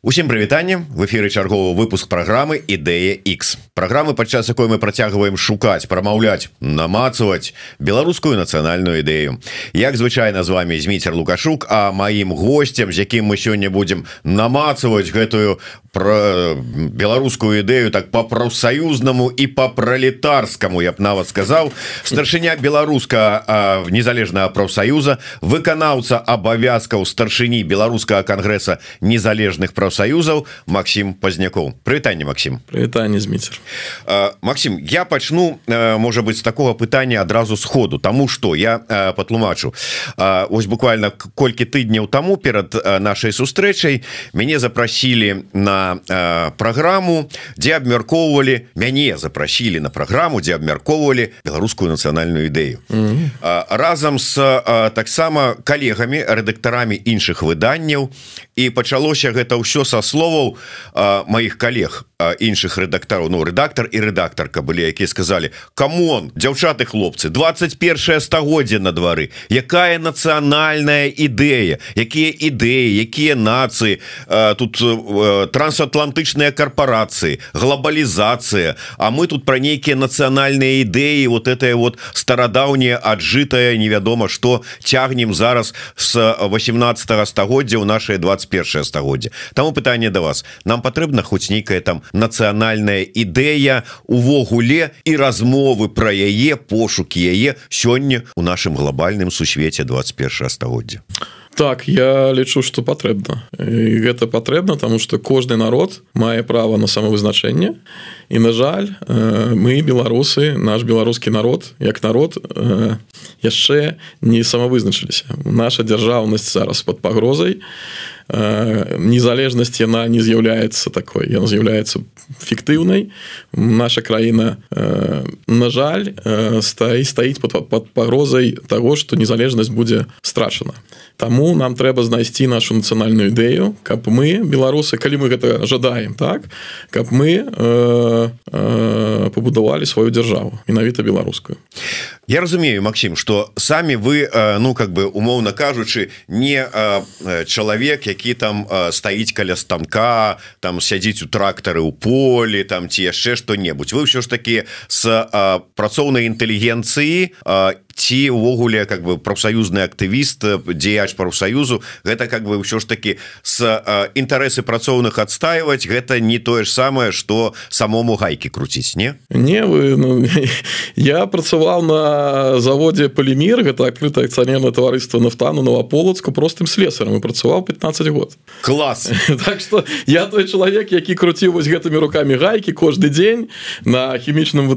Усім прывітанне в эфиры чарговы выпуск программы ідэя X программы падчас якой мы працягваем шукаць прамаўляць намацаваць беларускую нацыянальную ідэю. Як звычайна з вами зміцер лукашук а маім гостцем з якім мы сёння будзем намацаваць гэтую про беларускую ідэю так по прафсаюзнаму і по пролетарскому я б нават сказаў. Старшыня беларуска незалежнага прафсаюза выканаўца абавязкаў старшыні беларускага кангрэса незалежных прав прафсаюзаў Макссім пазнякоў прывітанне Макссім прывітанне зміцер Макссім я пачну можа быть з такого пытання адразу сходу. Тому что? Я патлумачу ось буквально колькі тыдняў таму перад нашай сустрэчай мяне запрасілі на праграму дзе абмяркоўвалі мяне запрасілі на праграму дзе абмяркоўвалі беларускую нацыянальную ідэю. Mm -hmm. разам с таксама калегамі рэдактарамі іншых выданняў. І пачалося гэта ўсё ўсё са словаў маіх калег іншых рэдактараў Ну рэдактор і рэдактарка былі якія сказалі камон дзяўчаты хлопцы 21 стагоддзя на двары. Якая нацыянальная ідэя? Якія ідэі? Якія нацыі? Тут трансатлантычныя карпорацыі глобалізацыя А мы тут пра нейкія нацыянальныя ідэі вот это вот старадаўняе аджытая невядома что цягнем зараз с 18 стагоддзя ў наше 21 стагоддзя там пытанне до вас. Нам патрэбна хоць нейкая там нацыянальная ідэя увогуле і размовы про яе пошукі яе сёння у нашым глобальным сусвеце 21 стагоддзя так я лічу что патрэбна. Гэта патрэбна тому что кожны народ мае право на самовызначэнне і на жаль э, мы беларусы наш беларускі народ як народ э, яшчэ не самавызначыліся. Наша дзяржаўнасць зараз под пагрозай. Э, незалежнасць яна не з'яўляецца такой яна з'яўляецца фіктыўнай наша краіна э, на жаль э, стаі стаіць под, пагрозай того что незалежнасць будзе страчана Таму нам трэба знайсці нашу нацыянальную ідэю каб мы беларусы калі мы гэта жадаем так каб мы э, э, пабудавалі сваю дзяржаву менавіта беларускую. Я разумею Макссім что самі вы ну как бы умоўна кажучы не чалавек які там стаіць каля станка там сядзіць у трактары у полі там ці яшчэ што-небудзь вы ўсё ж таки с працоўнай інтэлігенцыі і ці увогуле как бы прафсаюзны актывіст дзеяч прафсаюзу гэта как бы ўсё ж таки с інтарэсы працоўных адстаивать гэта не тое ж самае что самому гайки круціць не? Не вы ну, я працаваў на заводе полимир гэта открыто акционерное таварыство нафтану новополацку простым слесарам и працаваў 15 год. Класс! Так что я той чалавек які круціў вось гэтымі руками гайки кожны дзень на хімічным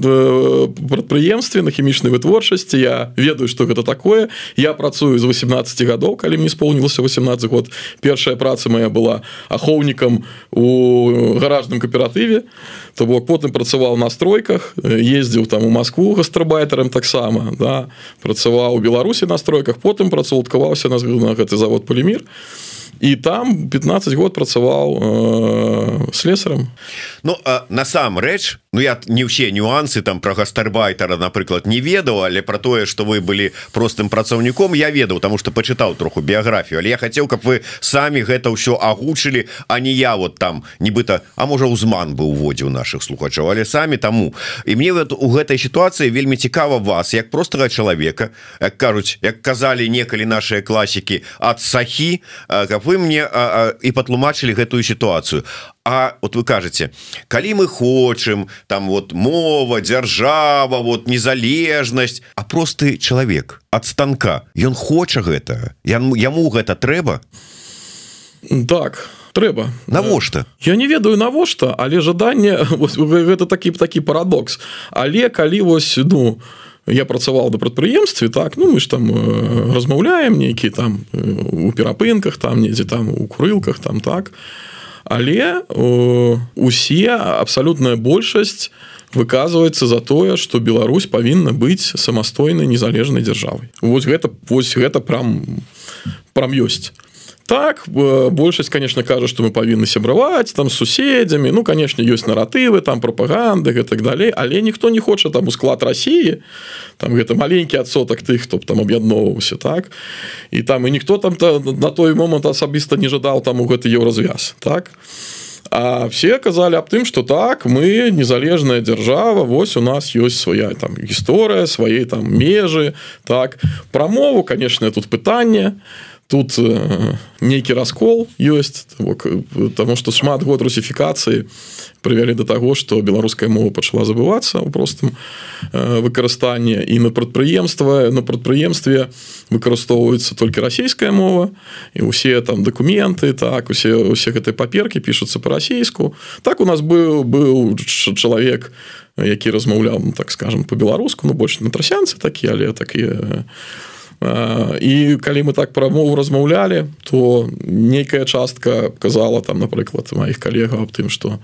прадпрыемстве на хімічнай вытворчасці. Я ведаю что гэта такое. Я працую з 18 гадоў калі мне исполнілася 18 год. Першая праца моя была ахоўнікам у гаражным кааператыве то бок потым працаваў на стройках ездзіў там у Москву гастрабайтарам таксама да. Працаваў у беларусі на стройках потым працаўкаваўся на гэты завод полимир і там 15 год працаваў э, слесарам Ну насамрэч Ну я не ўсе нюансы там про гастарбайтера напрыклад не ведаў але про тое что вы былі простым працаўніком я ведаў тому что почытаў троху біяграфію але я хацеў каб вы самі гэта ўсё агучылі а не я вот там нібыта А можа узман бы уводзіў наших слухачаў але самі таму. І мне вот у гэтай сітуацыі вельмі цікава вас як простага чалавека як кажуць як казалі некалі наши класікі ад сахі каб вы мне а, а, і патлумачылі гэтую сітуацыю. А вот вы кажаце калі мы хочам там вот мова дзяржава вот незалежнасць а просты чалавек ад станка ён хоча гэта? Яму гэта трэба? Так трэба. Навошта? Я не ведаю навошта але жаданне гэта такі такі парадокс. Але калі вось ну я працаваў на прадпрыемстве так ну мы ж там размаўляем нейкі там у перапынках там недзе там у курылках там так. Але о, усе абсалютная большасць выказваецца за тое что Беларусь павінна быць самастойнай незалежнай дзяржавай. Вось гэта вось гэта прям прям ёсць так большасць конечно кажа что мы павінны сябраваць там суседзямі. Ну конечно ёсць наратывы там прапаганды и так далей але ніхто не хоча там у склад России там гэта маленькі адсотак тых хто там аб'ядноўваўся так? І там і ніхто там -то на той момант асабіста не жадаў там у гэты еўразвяз так? А все казалі аб тым что так мы незалежная держава Вось у нас ёсць свая там гісторыя свае там межы так? Прамову конечно тут пытанне тут э, нейкі раскол ёсць потому что шмат год русіфікацыі прывялі до таго что беларуская мова пачала забывацца у простым э, выкарыстанні і на прадпрыемства на прадпрыемстве выкарыстоўваецца толькі расійская мова. І усе там документы так усе усе гэтай паперки пишутся по-расійску так у нас быў быў чалавек які размаўлял ну, так скажем по-беларуску ну больше на трасянцы такі але такія і калі мы так пра мову размаўлялі то нейкая частка казала там напрыклад маіх калегаў аб тым что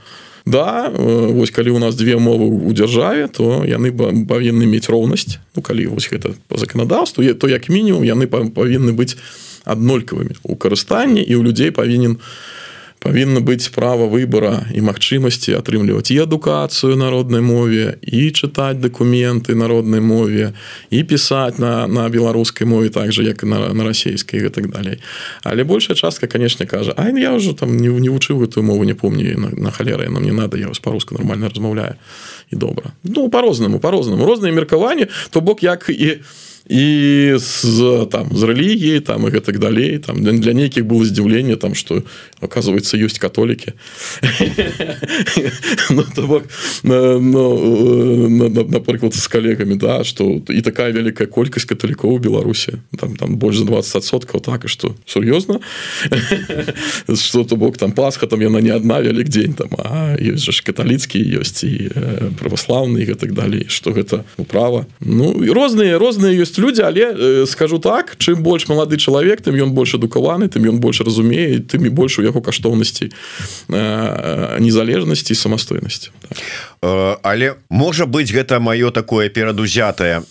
да вось калі у нас две мовы у дзяржаве то яны павінны мець роўнасць ну калі вось гэта по заканадаўству то як мінімум яны павінны быць аднолькавымі у карыстанні і ў людзей павінен у павінна быць права выбора і магчымасці атрымліваць і адукацыю народнай мове і чытаць дакументы народнай мове і пісаць на на беларускай мове так же як на, на расійскай і так далей. Але большая частка конечно кажа А я ўжо там не, не вучыў гэтую мову не помню на, на халеры нам не надо я вас па-руску нормально размаўляю і добра ну по-рознаму по-рознаму розныя меркаванні то бок як і і з там з рэлігіі там і гэтак далей. Там для, нейкіх было здзіўленне там что оказывается ёсць католікі. Ну, напрыклад з калегамі да что і такая вялікая колькасць каталікоў беларусі. Там там больш за 20соткаў так і что сур'ёзна? Что то бок там пасха там яна не адна вялік дзень там а ёсць жа каталіцкі ёсць і праваслаўны і гэтак далей что гэта права. Ну і розныя розныя ёсць ёсць людзі але э, скажу так чым больш малады чалавек тым ён больш адукаваны тым ён больш разумее тым і больш у яго каштоўнасці э, незалежнасці самастойнасці так. Э, але можа быть гэта маё такое перадузятае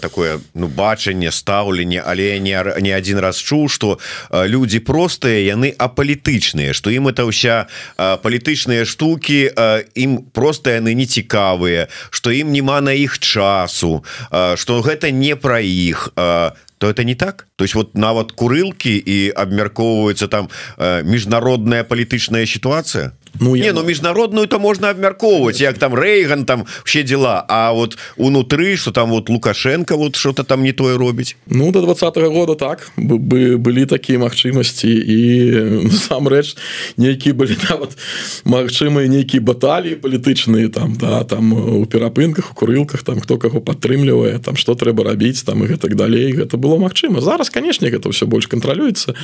такое ну бачанне стаўленне але не не один раз чуў что людзі простыя яны апалітычныя что ім это ўся палітычныя штуки ім просто яны не цікавыя что ім няма на іх часу что гэта не пра іх іх то это не так? То есть вот нават курылки і абмяркоўваецца там міжнародная палітычная ситуация Ну не ну міжнародную то можна абмяркоўваць як там Рэйган там все дела А вот унутры что там вот лукашенко вот что-то там не тое робіць Ну до двадцать -го года так. Бы былі такія магчымасці і насамрэч нейкі былі нават магчымыя нейкія баталіі палітычныя там да там у перапынках у курылках там хто каго падтрымлівае там что трэба рабіць там і гэтак далей гэта было магчыма зараз канешне гэта все больш кантралюецца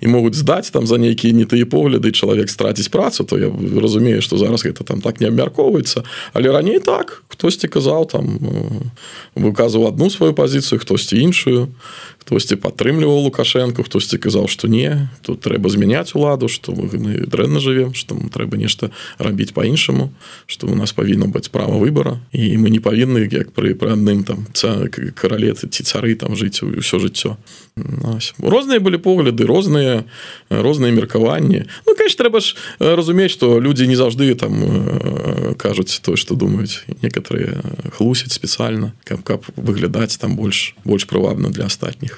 і могуць здаць там за нейкія не тыя погляды чалавек страціць працу то я разумею что зараз гэта там так не абмяркоўваецца. Але раней так хтосьці казаў там выказваў одну сваю пазіцыю хтосьці іншую хтосьці падтрымліваў лукашенко хтосьці казаў что не тут трэба змяняць уладу что мы, мы дрэнна жывем что трэба нешта рабіць по-іншаму что у нас павінна быць права выбора і мы не павінны як пры пры адным там каралеты ці цары там жыць ўсё жыццё розныя былі погляды розныя розныя меркаванні ну конечно трэба ж разумець что людзі не заўжды там кажуць то что думаюць некоторые хлусяць спецыяльна каб каб выглядаць там больш больш прывабна для астатніх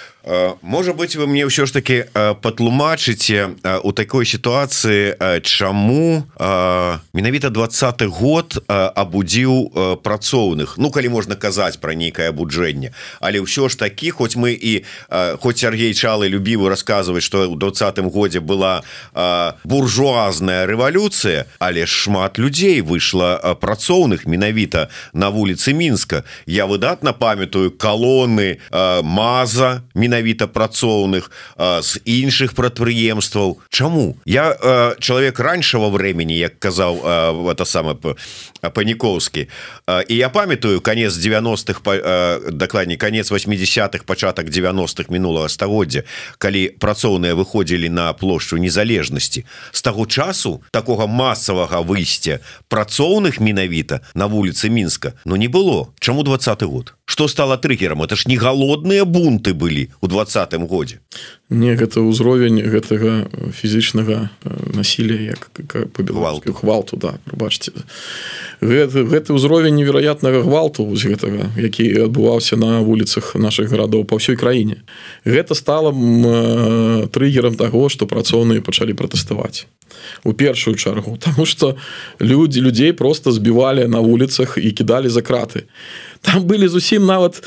можа быть вы мне ўсё ж таки э, патлумачыце э, у такой сітуацыі чаму менавіта двадцаты год абудзіў працоўных Ну калі можна казаць про нейкае абуджэнне. Але ўсё ж такі хоць мы і хоць Сергей чалы любівы расказваць что ў двадцатым годзе была буржуазная рэвалюцыя але шмат людзей выйшла працоўных менавіта на вуліцы мінска. Я выдатна памятаю калоны маза менавіта менавіта працоўных з іншых прадпрыемстваў Чаму я чалавек раньшего времени як казаў это самое паніковскі і я памятаю конец 90-х дакладней конец 80-х пачатак 90-х мінулага стагоддзя калі працоўныя выходзілі на плошчу незалежнасці з таго часу такога масавага выйсця працоўных менавіта на вуліцы мінска но не было. Чаму двадцатый год? Что стало триггером? Это ж не галодныя бунты былі у двадцатым годзе. Не гэта ўзровень гэтага фізічнага насилия як по белгвалту хвалту да бачце гэты, гэты ўзровень невероятнага гвалту з гэтага які адбываўся на вуліцах наших гарадоў по ўсёй краіне. Гэта стало трыггером того что працоўныя пачалі пратэставаць. У першую чаргу. Тому что люди людей просто збівалі на вуліцах і кідалі за краты там былі зусім нават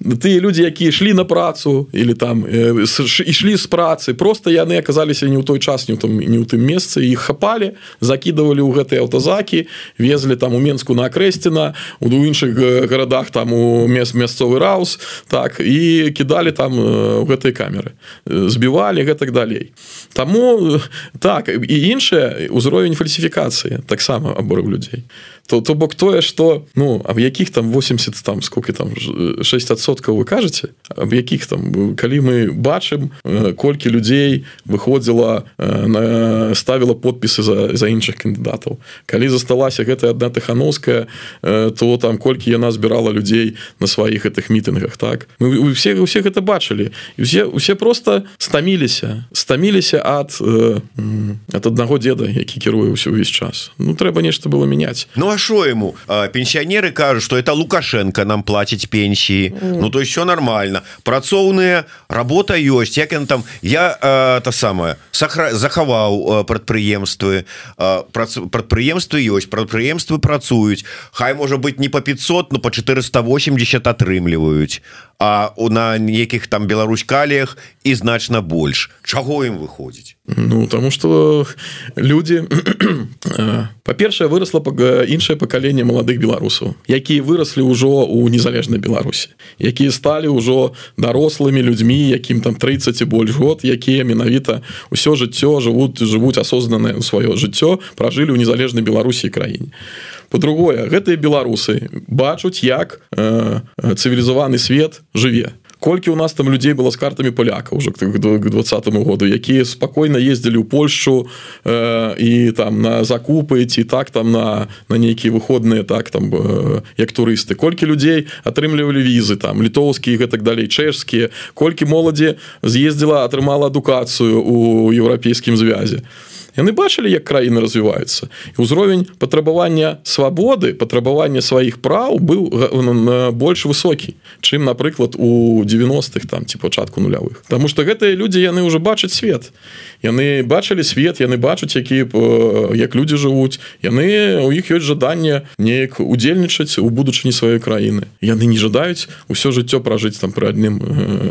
тыя людзі якія ішлі на працу или там ішлі з працы. Просто яны аказаліся не ў той час не там не ў тым месцы іх хапалі закидывалі ў гэтыя аўтазакі везлі там у менску на акрэсціна у іншых гарадах там у мест мясцовы раус так і кідалі там у гэтай камеры. Збівалі гэтак далей. Таму так і іншае ўзровень фальсіфікацыі таксама аборыў людзей то то бок тое что ну в якіх там 80 там сколько там 6соткаў вы кажаце об якіх там калі мы бачым э, колькі людзей выходзіла э, на ставіла подпісы за за іншых кандыдатаў. Калі засталася гэта одна тыхановская э, то там колькі яна збірала людзей на сваіх гэтых мітынгах так? Мы все усе гэта бачылі. І усе усе просто стаміліся. Стаміліся ад от аднаго деда які кіруе ўсё ўвесь час. Ну трэба нешта было мяняць. Ну а що ему. Пенсионеры кажут что это лукашенко нам платить пенсии. Ну то есть все нормально. Працоўные работа есть. Як он там я то самое сахра захаваў прадпрыемствы прадпрыемствы ёсць прадпрыемствы працуюць Хай можа быть не по 500 но по 480 атрымліваюць а у на некіх там Беларусь каліях і значна больш. Чаго ім выходзіць? Ну тому что люди па-першае выросла іншае пакаленне маладых беларусаў якія выраслі ўжо у незалежнай Беларусі якія сталі ўжо дарослымі людзьмі якім там 30 і больш год якія менавіта ўсё жыццё жывуць жывуць асознанае сваё жыццё пражылі ў незалежнай Беларусі краіне по-другое гэтыя беларусы бачуць як э, цывілізаваны свет жыве. Колькі у нас там людзей было з картамі поляка уже к двадцатому году якія спакойна ездзілі ў Польшу э, і там на закупы ці так там на на нейкія выходныя так там э, як турысты. Колькі людзей атрымлівалі візы там літоўскія гэтак далей чэшскія. Колькі моладзі з'ездзіла атрымала адукацыю у еўрапейскім звязе то яны бачылі як краіны развіваюцца ўзровень патрабавання свабоды патрабавання сваіх праў быў больш высокі чым напрыклад у 90-х там ці пачатку нулявых. Таму что гэтыя людзі яны ўжо бачаць свет. Яны бачылі свет яны бачаць які як людзі жывуць. Яны у іх ёсць жаданне неяк удзельнічаць у будучыні сваёй краіны. Яны не жадаюць усё жыццё пражыць там пры адным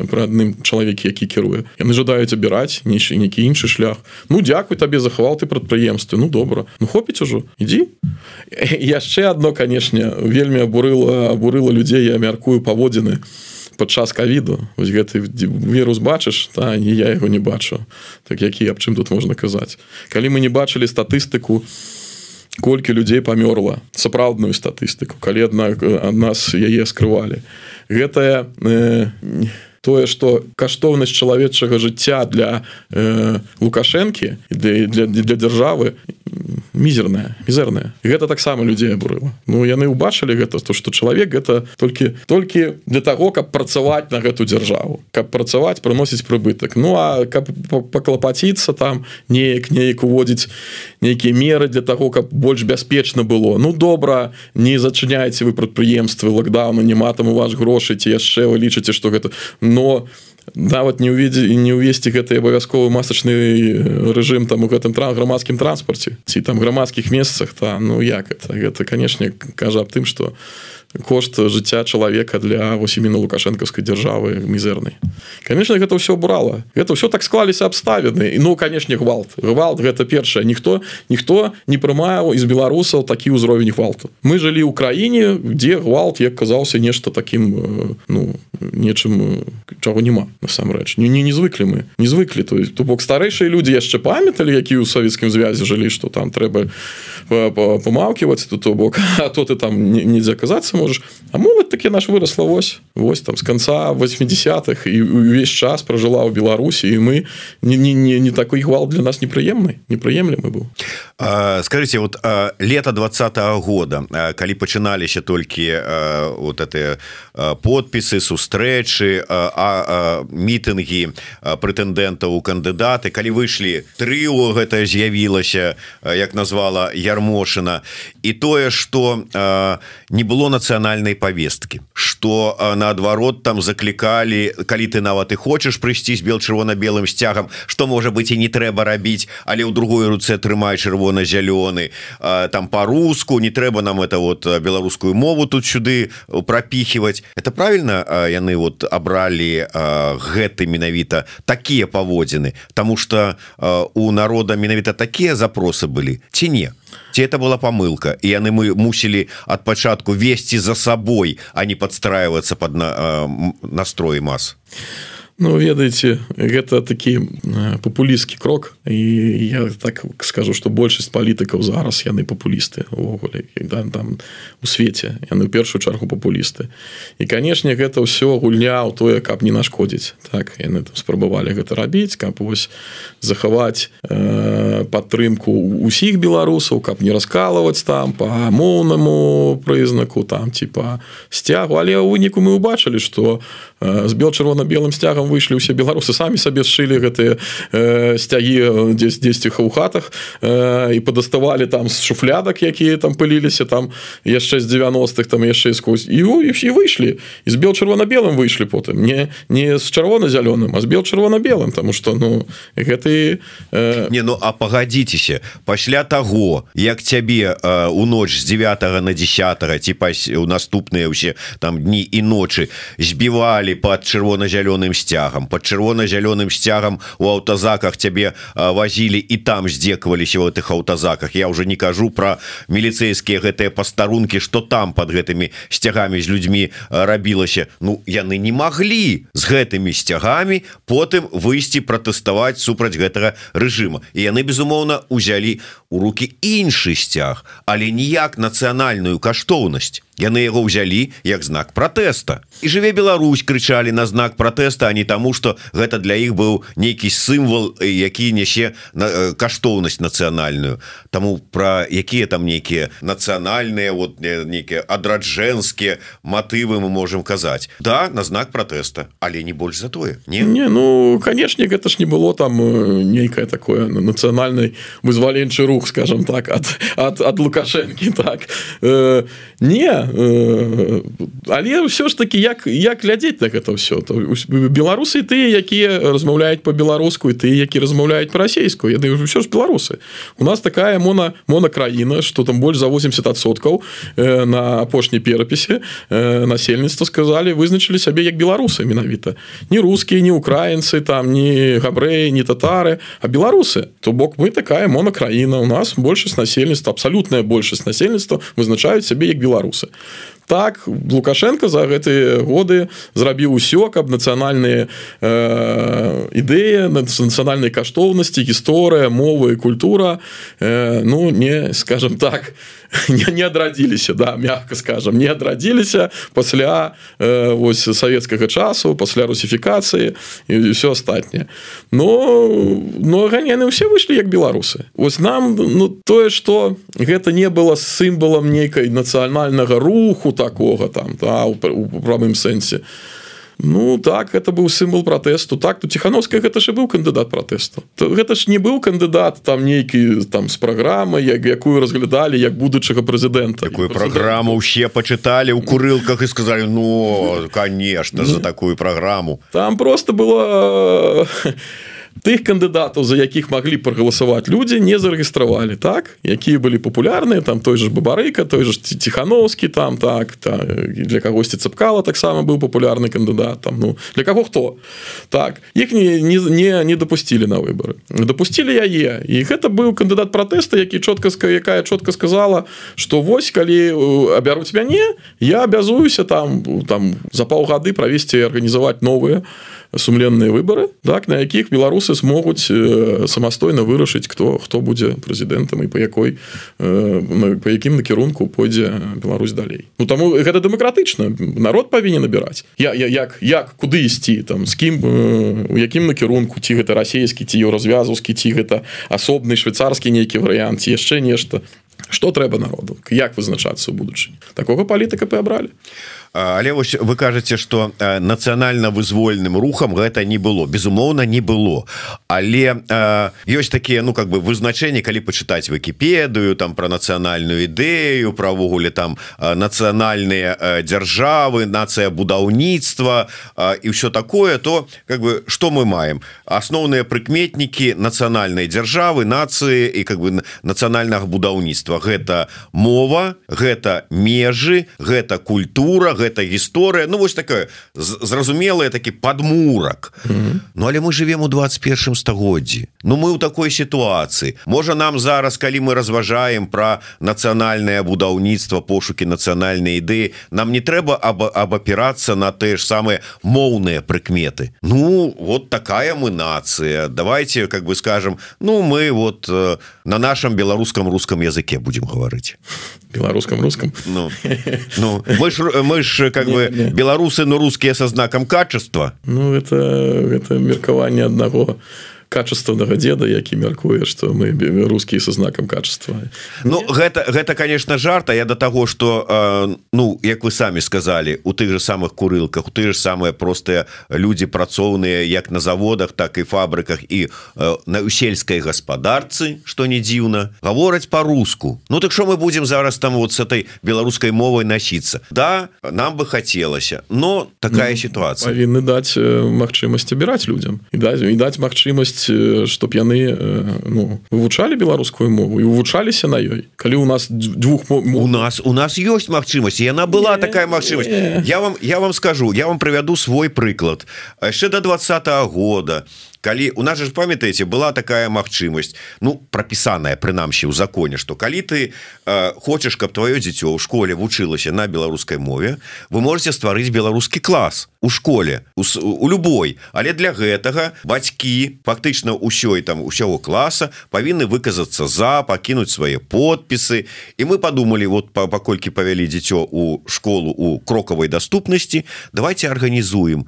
пры адным чалавеке які кіруе. Яны жадаюць абіраць нейшы нейкі іншы шлях. Ну дзякуй табе за захавал ты прадпрыемствы Ну добра Ну хопіць ужо ідзі яшчэ одно канешне вельмі абурыла абурыла людзей я мяркую паводзіны падчас кавіду. Вось гэты вірус бачыш та не я яго не бачу. Так які аб чым тут можна казаць. Калі мы не бачылі статыстыку колькі людзей памёрла сапраўдную статыстыку калі аднак ад нас яе скрывалі. Гэтая э, не тое что каштоўнасць чалавечага жыцця для э, лукашэнкі для, для, для дзяржавы мізерная мізерная гэта таксама людзей абурыла. Ну яны ўбачылі гэта то что чалавек гэта толькі толькі для того каб працаваць на гэту дзяржаву каб працаваць прыносіць прыбытак. Ну а каб паклапаціцца там неяк неяк уводзіць нейкія меры для того каб больш бяспечна было. Ну добра не зачыняеце вы прадпрыемствы лакдауна няма там у вас грошай ці яшчэ вы лічыце что гэта но нават не уведзе і не ўвесці гэты абавязковы масачны рэжым там у гэтым тран грамадскім транспарце ці там грамадскіх месцах та ну як это? Гэта канешне кажа аб тым что кошт жыцця чалавека для восьміна лукашэнкаўскай дзяржавы мізэрнай конечно гэта ўсё брала это ўсё так склаліся абставіны. І ну канешне гвалт. Гвалт гэта першае. Ніхто ніхто не прымаў из беларусаў такі ўзровень гвалту. Мы жылі ў краіне дзе гвалт як казаўся нешта таким э, ну нечым чаго няма насамрэч. Не не не звыклі мы не звыклі. То есть то бок старэйшыя людзі яшчэ памяталі які ў савецкім звязе жылі што там трэба памаўківаць то то бок а то ты там недзе казацца можаш а моладзь таки наш выросла вось вось там с конца 80-х і увесь час прожила ў Беларусі і мы не, не, не, не такой гвал для нас непрыемны непрыемлемы быў скажите вот лета двадцатого года калі пачыналіся толькі вот это подпісы сустрэчы а мітынгі прэтэндэнтаў у кандыдаты калі выйшлі трыо гэта з'явілася як назвала ярмошина і тое что не было нацыянальнай повесткі что наадварот там заклікалі калі ты нават і хочаш прыйсці з бел чырвона-белым сцягам что можа быть і не трэба рабіць але ў другой руцэ трымай чырвона-зялёны там по-руску не трэба нам это вот беларускую мову тут сюды пропихивать? Это правильно яны вот абралі гэты менавіта такія паводзіны тому что у народа менавіта такія запросы былі ці не ці это была помылка? І яны мы мусілі ад пачатку весці за сабой а не подстраиваться под на настроі масс. а Ну ведаеце гэта такі папулістскі крок. І я так скажу что большасць палітыкаў зараз яны папулісты увогуле да, там у свеце яны ў першую чаргу папулісты і канешне гэта ўсё гульня ў тое каб не нашкодзіць. Так яны там спрабавалі гэта рабіць каб вось захаваць э, падтрымку усіх беларусаў каб не раскалываць там по моўнаму прызнаку там типа сцягу. Але ў выніку мы убачылі что э, з бел чырвона-белым сцягам выйшлі ўсе беларусы самі сабе сшылі гэтыя э, сцягі дзесь дзесьціха ў хатах э, і падаставалі там з шуфлядак якія там пыліліся там яшчэ з 90-х там яшчэ сквозь і все выйшлі з бел чырвона-белым выйшлі потым не не з чырвона-зялёным а з бел чырвона-белым тому что ну гэты э... не ну а пагадзіцеся пасля таго як цябе э, у ноч з 9 на 10 ці пас у наступныя ўсе там дні і ночы збівалі под чырвона-зялёным сцягам сцягам под чырвона-зялёным сцягам у аўтазаках цябе вазілі і там здзекаваліся в этих аўтазаках я уже не кажу про міліцейскія гэтыя пастарункі что там под гэтымі сцягамі з людзьмі рабілася. Ну яны не маглі з гэтымі сцягамі потым выйсці пратэставаць супраць гэтага рэжыма. І яны безумоўна узялі у руки іншы сцяг але ніяк нацыянальную каштоўнасць яны яго ўзялі як знак пратэста. І жыве Беларусь крычалі на знак пратэста а не таму что гэта для іх быў нейкі сімвал які нясе на каштоўнасць нацыянальную. Таму про якія там нейкія нацыянальныя вот нейкія адраджэнскія матывы мы можемм казаць. Да на знак пратэста але не больш за тое не? Не ну канешне гэта ж не было там нейкае такое нацыянальнай вызваленчы рух скажем так от от, от лукашэнкі так. Э, не э, але ўсё ж таки як як глядзець на гэта ўсё то беларусы тыя якія размаўляюць по-беларуску і ты які размаўляюць по-расейску яны ўсё ж беларусы у нас такая мона монакраіна что там больш за 80соткаў э, на апошняй перапісе э, насельніцтва сказали вызначылі сябе як беларусы менавіта не рускія не украінцы там не габрэі не татары. А беларусы то бок мы такая монакраіна у нас большасць насельніцтва абсалютная большасць насельніцтва вызначаюць сябе як беларусы так лукашенко за гэтыя годы зрабіў усё каб нацыянальныя э, ідэі нацыянальнай каштоўнасці гісторыя мова і культура э, ну не скажем так не, не адрадзіліся да мягко скажем не адрадзіліся пасля э, вось савецкага часу пасля русіфікацыі і все астатняе. Но но ганены ўсе выйшлі як беларусы. Ось нам ну тое что гэта не было сімвалам нейкай нацыянальнага руху такога там да, у, у правым сэнсе. то Ну так это быў сімвол пратэсту так то ціхановская гэта ж быў кандыдат пратэсту то гэта ж не быў кандыдат там нейкі там з праграмы як якую разглядалі як будучага прэзідэнта такую праграму ўсе пачыталі ў курылках і сказалі ну конечно за такую праграму там просто было тых кандыдатаў за якіх маглі прагаласаваць людзі не зарэгістравалі так? Якія былі папулярныя там той же бабарыка той же ціхановскі там так та, для кагосьці цапкала таксама быў папулярны кандыдат там ну для каго хто так іх не не не, не дапусцілі на выборы. Дапусцілі яе і гэта быў кандыдат пратэста які чотка якая чотка сказала что вось калі абяруць мяне я абязуюся там там за паўгады правесці арганізаваць новыя сумленныя выборы так на якіх беларусы смогуць самастойна вырашыць кто хто будзе прэзідэнтам і по якой по якім накірунку пойдзе Беларусь далей. Ну таму гэта дэмакратычна. Народ павінен набіраць я, я як як куды ісці там з кім у якім накірунку ці гэта расійскі ці развязаўскі ці гэта асобны швейцарскі нейкі варыянт яшчэ нешта. Что трэба народу? Як вызначацца ў будучыні? Такога палітыка пабралі але вось вы кажаце что нацыянальна-вызвольным рухам гэта не было. Безумоўна не было. Але ёсць такія ну как бы вызначэнні калі пачытаць вкіпедыю там про нацыянальную ідэю правогуле там нацыянальныя дзяржавы нацыя будаўніцтва і ўсё такое то как бы что мы маем? Асноўныя прыкметнікі нацыянальнай дзяржавы нацыі і как бы нацыянальнага будаўніцтва. Гэта мова гэта межы гэта культура гэта гісторыя Ну вось такая зразумелая такі подмурак mm -hmm. Ну але мы живем у 21 стагоддзі. Ну мы ў такой сітуацыі. Можа нам зараз калі мы разважаем про нацыянальнае будаўніцтва пошукі нацыянальнай ідэі нам не трэба аб абапірацца на тыя ж самыя моўныя прыкметы. Ну вот такая мы нацыя. Давайте как бы скажем Ну мы вот э, на нашем беларускам рускам языке будем гаварыць. Беларускам рускам ну, ну, мы ж, мы ж как не, бы не. беларусы но рускія со знаком качества Ну это это меркаванне аднаго качественного деда які мяркуе что мы русские со знаком качества. Ну гэта гэта конечно жарта я до того что э, ну як вы самі сказали у тых же самых курылках у ты же самые простыя люди працоўныя як на заводах так і фабрыках і э, на сельской гаспадарцы что не дзіўна гавораць по-руску Ну так что мы будем зараз там вот с этой беларускай мовой носиться да нам бы хотелася но такая ну, ситуация павінны даць магчымасць абіраць людям і даць і даць магчымасць чтоб яны ну, вывучалі беларускую мову і вывучаліся на ёй. Калі у нас двух у нас у нас ёсць магчымасць яна была не, такая магчымасць. я вам я вам скажу я вам прывяду свой прыклад. Яшчэ до двадцатого года калі у нас же памятаеце была такая магчымасць ну прапісаная прынамсі ў законе что калі ты э, хочаш каб твоё дзіцё ў школе вучылася на беларускай мове вы можете стварыць беларускі клас у школе у, у любой. Але для гэтага бацькі фактычна ўсёй там усяго класа павінны выказацца за пакінуць свае подпісы. І мы подумалі вот паколькі павялі дзіцё у школу у крокавай доступнасці давайте органнізуем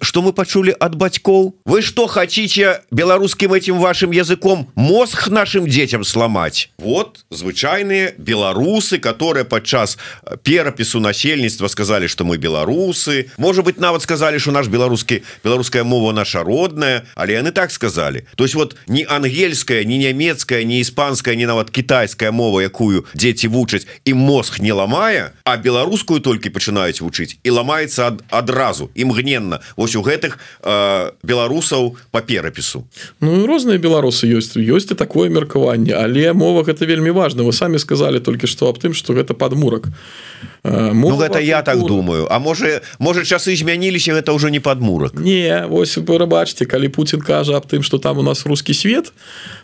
что мы пачулі ад бацькоў? Вы что хотите хотите беларускім этим вашим языком мозг нашим детям сломать? Вот звычайные беларусы которые падчас перапісу насельніцтва сказали что мы беларусы может быть нават сказали что наш беларускі беларуская мова наша родная але яны так сказали то есть вот не ангельская не нямецкая не іспанская не нават китайская мова якую дети вучаць і мозг не ламая а беларускую толькі пачынаюць вучыць і ламаецца ад адразу імгненна ось у гэтых э, беларусаў по перапісу Ну розныя беларусы ёсць. Ёсць і такое меркаванне. Але мова гэта вельмі важна. Вы самі сказали толькі што аб тым что гэта падмурак. Э, ну, гэта я так думаю. А можа можа часы змяніліся гэта ўжо не падмурак? Не вось прабачце калі Путін кажа аб тым что там у нас русский свет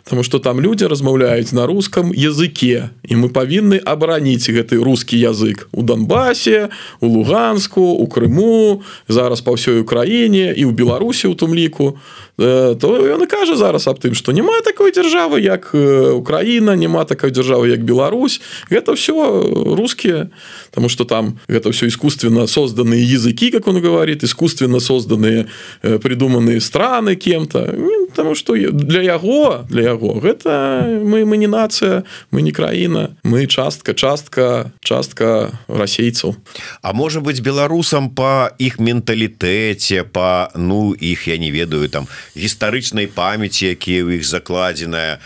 тому что там люди размаўляюць на русском языке і мы павінны абараніць гэты русский язык у Донбасе у луганску у Крыму зараз па ўсёй краіне і ў беларусі у тым ліку то ён і кажа зараз аб тым что няма такой дзяржавы як Украіна няма такой дзяржавы як Беларусь гэта все русские тому что там это все искусственно созданные языки, как он говорит, искусственно созданные, э, придуманные страны кем-то. Потому что для яго, для яго, это мы, мы не нация, мы не краина, мы частка, частка, частка расейцев. А может быть, белорусам по их менталитете, по, ну, их, я не ведаю, там, историчной памяти, какие у их закладенная,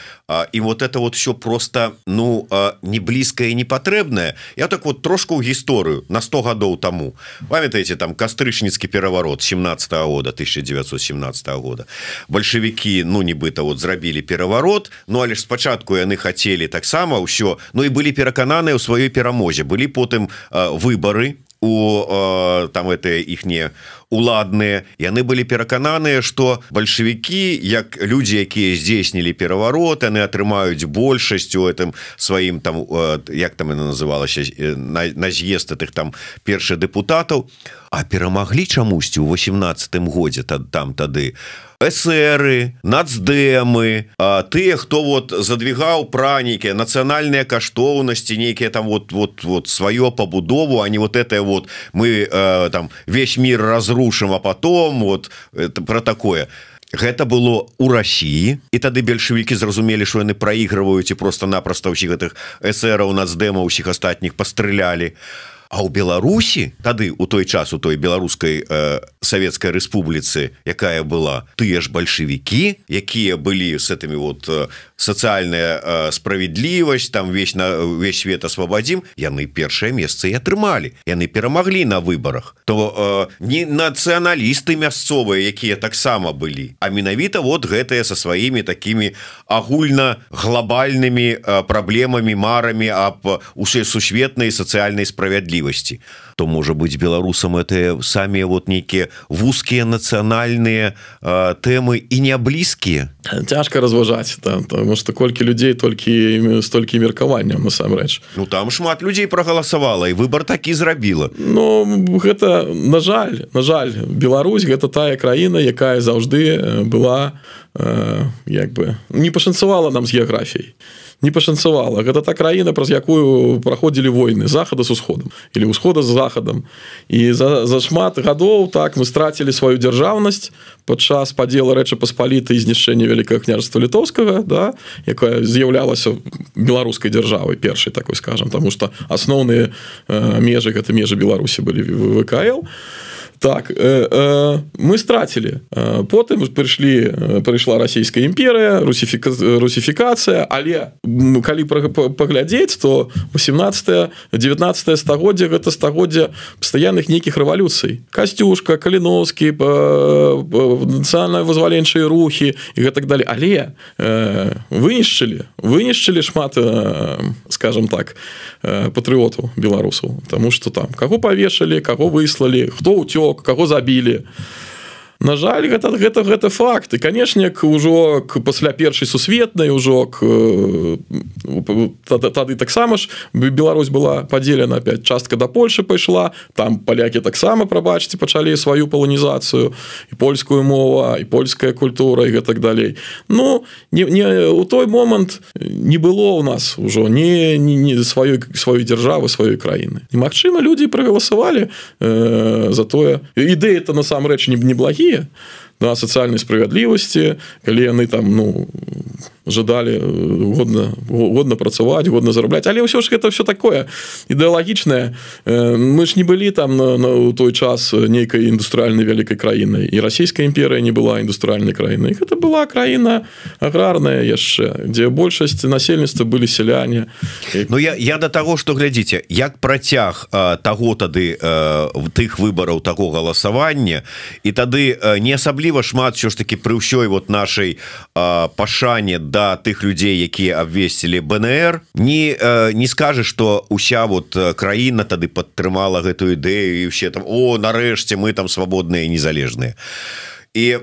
і вот это вот все просто ну не блізкае і непатрэбнае я так вот трошку ў гісторыю на 100 гадоў таму. Памятаеце там кастрычніцкі пераворот 17 -го года 1917 -го года. Бальшавікі ну нібыта вот зрабілі пераворот Ну але ж спачатку яны хацелі таксама ўсё Ну і былі перакананыя ў сваёй перамозе. Былі потым выборы у там это іхнія уладныя. Яны былі перакананыя что бальшавікі як людзі якія здзейснілі пераварот яны атрымаюць большасць у этом сваім там як там яна называлася на, на з'езд тых там першых депутатаў а перамаглі чамусьці у 18 годзе тад там тады эсеры нацдэмы тыя хто вот задвигаў пра нейкія нацыянальныя каштоўнасці нейкія там вот вот вот сваё пабудову а не вот это вот мы э, там весь мир разрушим а потом вот это про такое. Гэта было у Росіі і тады бальшавікі зразумелі що яны праігрываюць і просто-напросто ўсіх гэтых эсэраў нацдэма ўсіх астатніх пастрылялі. а А ў Беларусі тады у той час у той беларускай э, савецкай рэспубліцы якая была тыя ж бальшавікі якія былі с этими вот э, сацыяльная э, справядлівасць там весь на весь свет асвабадзім яны першае месца і атрымалі. Яны перамаглі на выборах то э, не нацыяналісты мясцовыя якія таксама былі а менавіта вот гэтыя со сваімі такими агульна глобальнымі э, праблемамі марамі аб усе сусветнай сацыяльнай справядлівасці справядлівасці то можа быть беларусам это самі вот нейкія вузкія нацыянальныя тэмы і не блізкія цяжка разважаць там потому что колькі людзей толькі столькі меркаванням насамрэч Ну там шмат людзей прогаласавала і выбор такі зрабіла Ну гэта на жаль на жаль Беларусь гэта тая краіна якая заўжды была як бы не пашанцавала нам з геаграфіяй не пашанцавала гэта та краіна праз якую праходзілі войны захада з усходам или усхода з захадам і за, за шмат гадоў так мы страцілі сваю дзяржаўнасць падчас падзела рэчы паспаліты знішчэння вялікае княжства літоўскага да якая з'яўлялася беларускай дзяржавай першай такой скажем тому что асноўныя э, межы гэта межы беларусі былі вКл і так э, э, мы страцілі э, потым прыйшлі э, прыйшла расійская імперыя русіфіка русіфікацыя але калі паглядзець то 18 19 стагоддзя гэта стагоддзя пастаянных нейкіх рэвалюцый. Касцюшка каліновскі нацыянальна вызваленчыя рухі і гэтак далей. Але э, вынішчылі вынішчылі шмат э, скажем так э, патрыотаў беларусаў. Таму что там каго павешалі каго выслалі хто ўцёк каго забілі на жаль гэта гэта гэта факт. І канешне ўжо пасля першай сусветнай ужо тады таксама ж Беларусь была падзелена опять частка да Польши пайшла там палякі таксама прабачце пачалі сваю паланізацыю і польскую мова і польская культура і гэтак далей. Ну не, не у той момант не было у нас ужо не не, не сваёй сваёй дзяржавы сваёй краіны. І Мачыма людзі прагаласавалі э, за тое. Ідэі это насамрэч не неблагія такія на сацыяльнай справядлівасці калі яны там ну жадалі годна годна працаваць годна зарабляць але ўсё ж гэта все такое ідэалагічнае мы ж не былі там на, на той час нейкай індустрыальнай вялікай краінай і расійская імперыя не была індустрыальнай краінай гэта была краіна аграрная яшчэ дзе большасць насельніцтва былі сяляне Ну я я до того что глядзіце як працяг таго тады в тых выбараў таго галасавання і тады не асабліва шмат що ж таки пры ўсёй вот нашай пашане да тых людзей якія абвесцілі БНР. Не не скажешь что уся вот краіна тады падтрымала гэтую ідэю і все там о нарэшце мы там свабодныя незалежныя і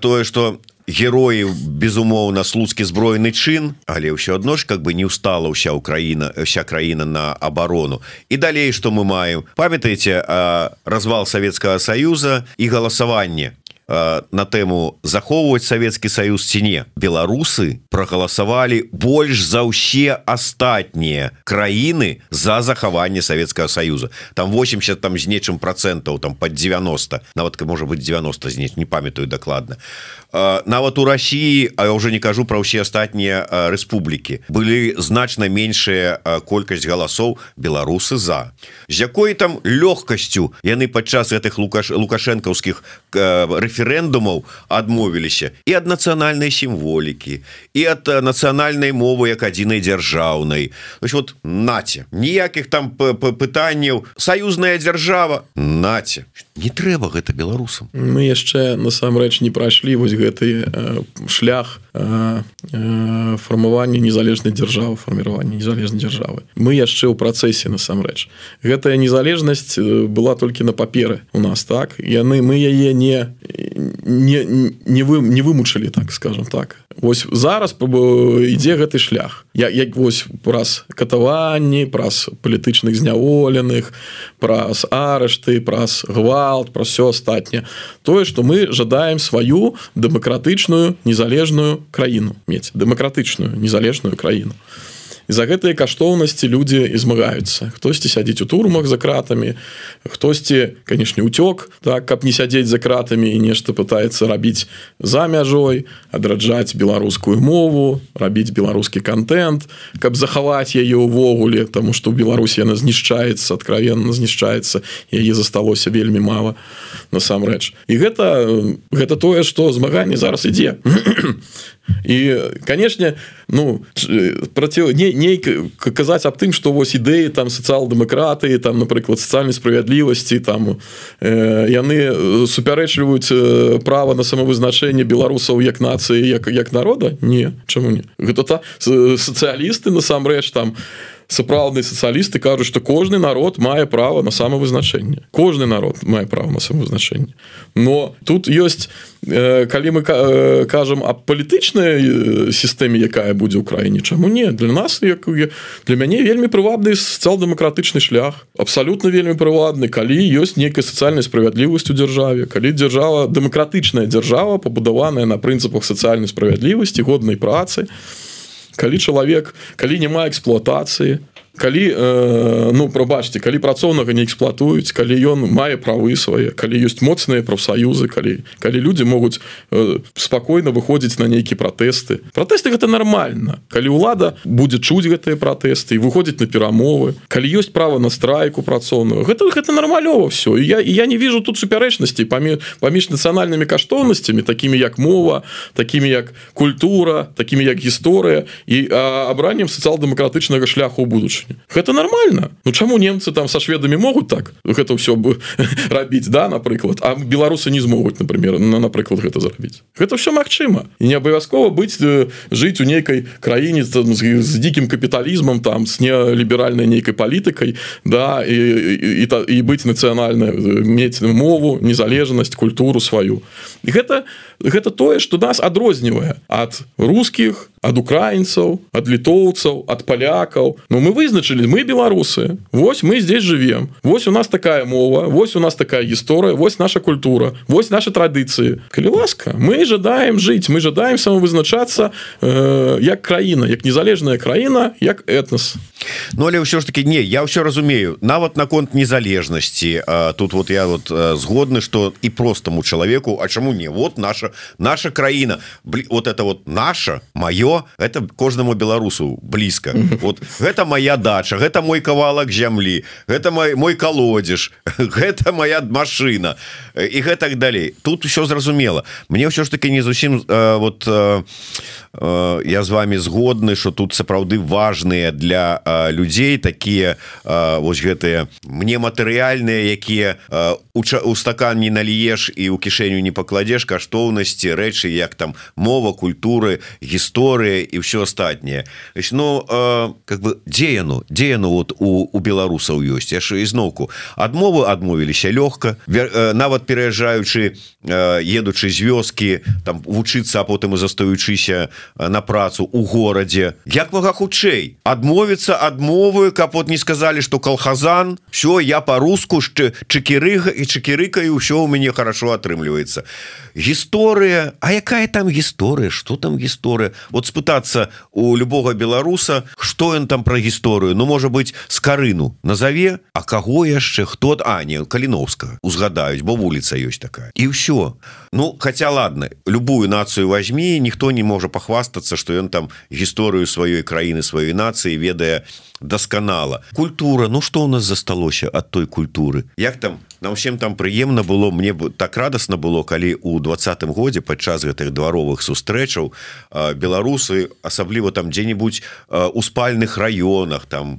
тое что героі безумоўна слуцкі збройны чын але ўсё адно ж как бы не устала ўся Украіна вся краіна на оборону і далей что мы маем. Памятаеце развал Савецкага союза і галасаванне на тэму захоўваць Савецкі Саюз ці не? беларусы прагаласавалі больш за ўсе астатнія краіны за захаванне Савецкага Саюза. Там 80 там з нечым процентаў там под 90 нават можа быть 90 знець не памятаю дакладна нават у Росіі А уже не кажу про ўсе астатнія рэспублікі былі значна меншая колькасць галасоў беларусы за з якой там лёгкасцю яны падчас гэтых лукаш лукашэнкаўскіх рэферэндумаў адмовіліся і ад нацыянальнай сімволікі і ад нацыянальнай мовы як адзінай дзяржаўнай. Вот наце. Ніякіх там пытанняў. Саюзная дзяржава? Наце не трэба гэта беларусам. Мы яшчэ насамрэч не прайшлі вось гэты э, шлях фармавання незалежнай дзяржавы фарміравання незалежнай дзяржавы. Мы яшчэ ў працэсе насамрэч. Гэтая незалежнасць была толькі на паперы у нас так? Яны мы яе не не не вы не вымучылі так скажем так. Вось зараз ідзе гэты шлях. Я як вось праз катаванні праз палітычных зняволеных праз арышты праз гвалт про все астатняе. Тое что мы жадаем сваю дэмакратычную незалежную краіну мець. Дэмакратычную незалежную краіну за гэтыя каштоўнасці людзі і змагаюцца. Хтосьці сядзіць у турмах за кратамі хтосьці канешне уцёк так каб не сядзець за кратамі і нешта пытаецца рабіць за мяжой адраджаць беларускую мову рабіць беларускі контент каб захаваць яе ўвогуле тому что ў беларусі яна знішчаецца откровенно знішчаецца яе засталося вельмі мала насамрэч. І гэта гэта тое что змаганне зараз ідзе. І канешне ну праціў не нейк казаць аб тым што вось ідэі там сацыял-дэмакраты там напрыклад сацыяльнай справядлівасці там э, яны супярэчліваюць э, права на самавызначэнне беларусаў як нацыі як як народа? Не. Чаму не? Гэта та сацыялісты насамрэч там сапраўдныя сацыялісты кажуць што кожны народ мае права на самавызначэнне. Кожны народ мае права на самавызначэнне. Но тут ёсць калі мы кажам аб палітычнай сістэме якая будзе ў краіне чаму не? Для нас як для мяне вельмі прывабны сацыял-дэмакратычны шлях. Абсалютна вельмі прывадны калі ёсць нейкая сацыяльнай справядлівасць у дзяржаве калі дзяржава дэмакратычная дзяржава пабудаваная на прынцыпах сацыяльнай справядлівасці годнай працы калі чалавек калі няма эксплуатацыі калі э, ну прабачце калі працоўнага не эксплуатуюць калі ён мае правы свае калі ёсць моцныя прафсаюзы калі калі людзі могуць э, спакойна выходзіць на нейкія пратэсты. Пратэсты гэта нормально калі ўлада будзе чуць гэтыя пратэсты выходзіць на перамовы калі ёсць права на страйку працоўную гэта гэта нармалёва все я я не вижу тут супярэчнасці памі паміж нацыянальнымі каштоўнасцямі такімі як мова такімі як культура такімі як гісторыя і абраннем сацыял-дэмакратычнага шляху будучы будучыню гэта нормально. Ну чаму немцы там со шведамі могуць так? Гэта все бы рабіць да напрыклад а беларусы не змогуць например на напрыклад гэта зрабіць гэта все магчыма і не абавязкова быць жыць у нейкай краіне там, з, з дзікім капіталізмам там с неліберальнай нейкай палітыкай да і, і, і, і быць нацыянальна мець мову незалежнасць культуру сваю і гэта гэта тое что нас адрознівае ад русских ад украінцаў ад літоўцаў ад палякаў но мы вызначылі мы беларусы Вось мы здесь живем. Вось у нас такая мова Вось у нас такая гісторыя Вось наша культура Вось наши традыцыі калі ласка мы жадаем жыць мы жадаем самавызначацца э, як краіна як незалежная краіна як этнос Ну але ўсё ж таки не я ўсё разумею нават наконт незалежнасці тут вот я вот згодны что і простаму чалавеку А чаму не вот наша наша краіна вот это вот наша маё это кожнаму беларусу блізка. Вот гэта моя дача гэта мой кавалак зямлі гэта мой мой колодзеж гэта моя машина і гэтак далей. Тут все зразумела. Мне ўсё ж таки не зусім вот я з вами згодны что тут сапраўды важные для людзей такія вось гэтыя мне матэрыяльныя якія у стакан не наліеш і у кішэню не пакладзеш каштоўнасці рэчы як там мова культуры гісторыя і все астатняе Ну как бы дзе яно дзе яно вот у, у беларусаў ёсць яшчэ ізноўку адмовы адмовіліся лёгка нават пераязджаючы едучы з вёскі там вучыцца а потым і застаючыся на працу у горадзе як мага хутчэй адмовіцца адмовы каб вот не сказали что колхозан. Все я по-руску чекерыга і чекерыкаю ўсё у мяне хорошо атрымліваецца гісторыя А якая там гісторыя что там гісторыя вот спытацца у любого беларуса что ён там про гісторыю. Ну можа быть с карыну назове А каго яшчэ хто а не каліновска узгадаюць бо вуліца ёсць такая. І ўсё. Ну хотя ладно любую нацыю возьми ніхто не можа похвастацца что ён там гісторыю сваёй краіны сваёй нацыі ведае дасканала. Культура Ну что у нас засталося от той культуры? Як там нам всем там прыемна было мне бы так радостно было калі у двадцатым годзе падчас гэтых дваровых сустрэчаў беларус беларусы асабліва там дзе-нибудь у спальных раёнах там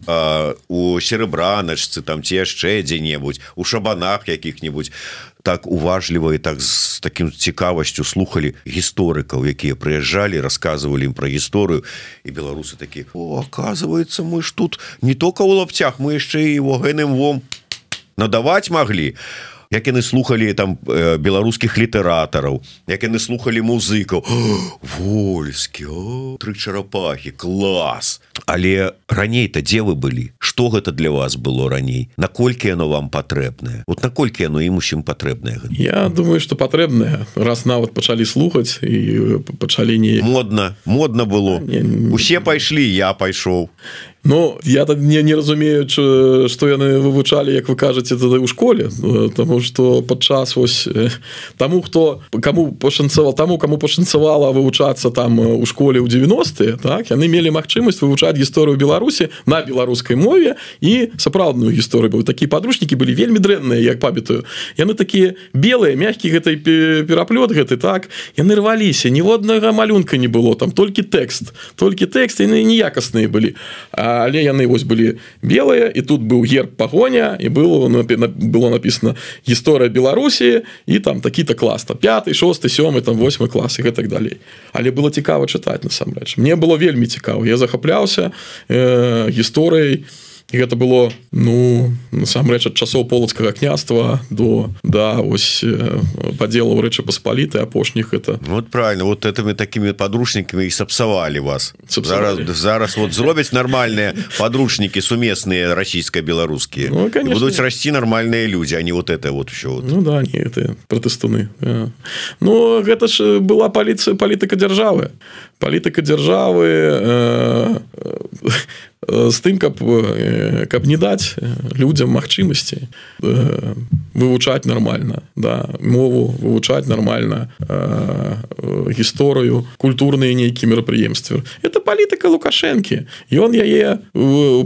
у серебраначцы там ці яшчэ дзе-небудзь у шабанах якіх-нибудь так уважліва і так з таким цікавасцю слухали гісторыкаў якія прыязджалі рассказывалі ім про гісторыю і беларусы такі оказывается мы ж тут не только у лапцях мы яшчэ его гэным вом надаваць могли а як яны слухали там беларускіх літаратараў як яны слухали музыкаў вольскі тры чарапахи класс але раней-то дзе вы былі. Что гэта для вас было раней? Наколькі яно вам патрэбнае? Вот наколькі яно ім усім патрэбнае Я думаю что патрэбнае. Раз нават пачалі слухаць і пачалі не модна модна было. Усе пайшлі я пайшоў Ну я так не не разумею что яны вывучалі як вы кажаце тады ў школе тому что падчас вось таму хто кому пашанцаваў таму кому пашанцавала вывучацца там у школе ў 90-е так яны мелі магчымасць вывучаць гісторыю Беларусі на беларускай мове і сапраўдную гісторыю быў такія падручнікі былі вельмі дрэнныя як памятаю. Яны такія белыя мягкі гэтай пераплёт гэты так яны рваліся ніводнага малюнка не было там толькі тэкст толькі тэкст яны неякасныя былі. А але яны вось былі белыя і тут быў герб пагоня і было было написано гісторыя Беларусі і там такі-то класна 5 6 сёмы там 8 клас і гэтак далей. Але было цікава чытаць насамрэч. Мне было вельмі цікава я захапляўся э, гісторыяй. і гэта было ну насамрэч ад часоў полацкага княства до да ось падзелаў рэчы паспаліты апошніх это вот правильно вот этими такими подручнікамі і сапсавалі вас. Зараз зараз вот зробяць нармальныя подручнікі сумесныя расійска-беларускія. Ну, будуць расці нармальныя людзі а не вот это вот еще вот. ну да не это пратэстуны Ну гэта ж была паліцыя палітыка дзяржавы палітыка дзяржавы э, з тым каб каб не даць людзям магчымасці вывучаць нормально да мову вывучаць нормально гісторыю культурныя нейкія мерапрыемствы. Это палітыка лукашэнкі. Ён яе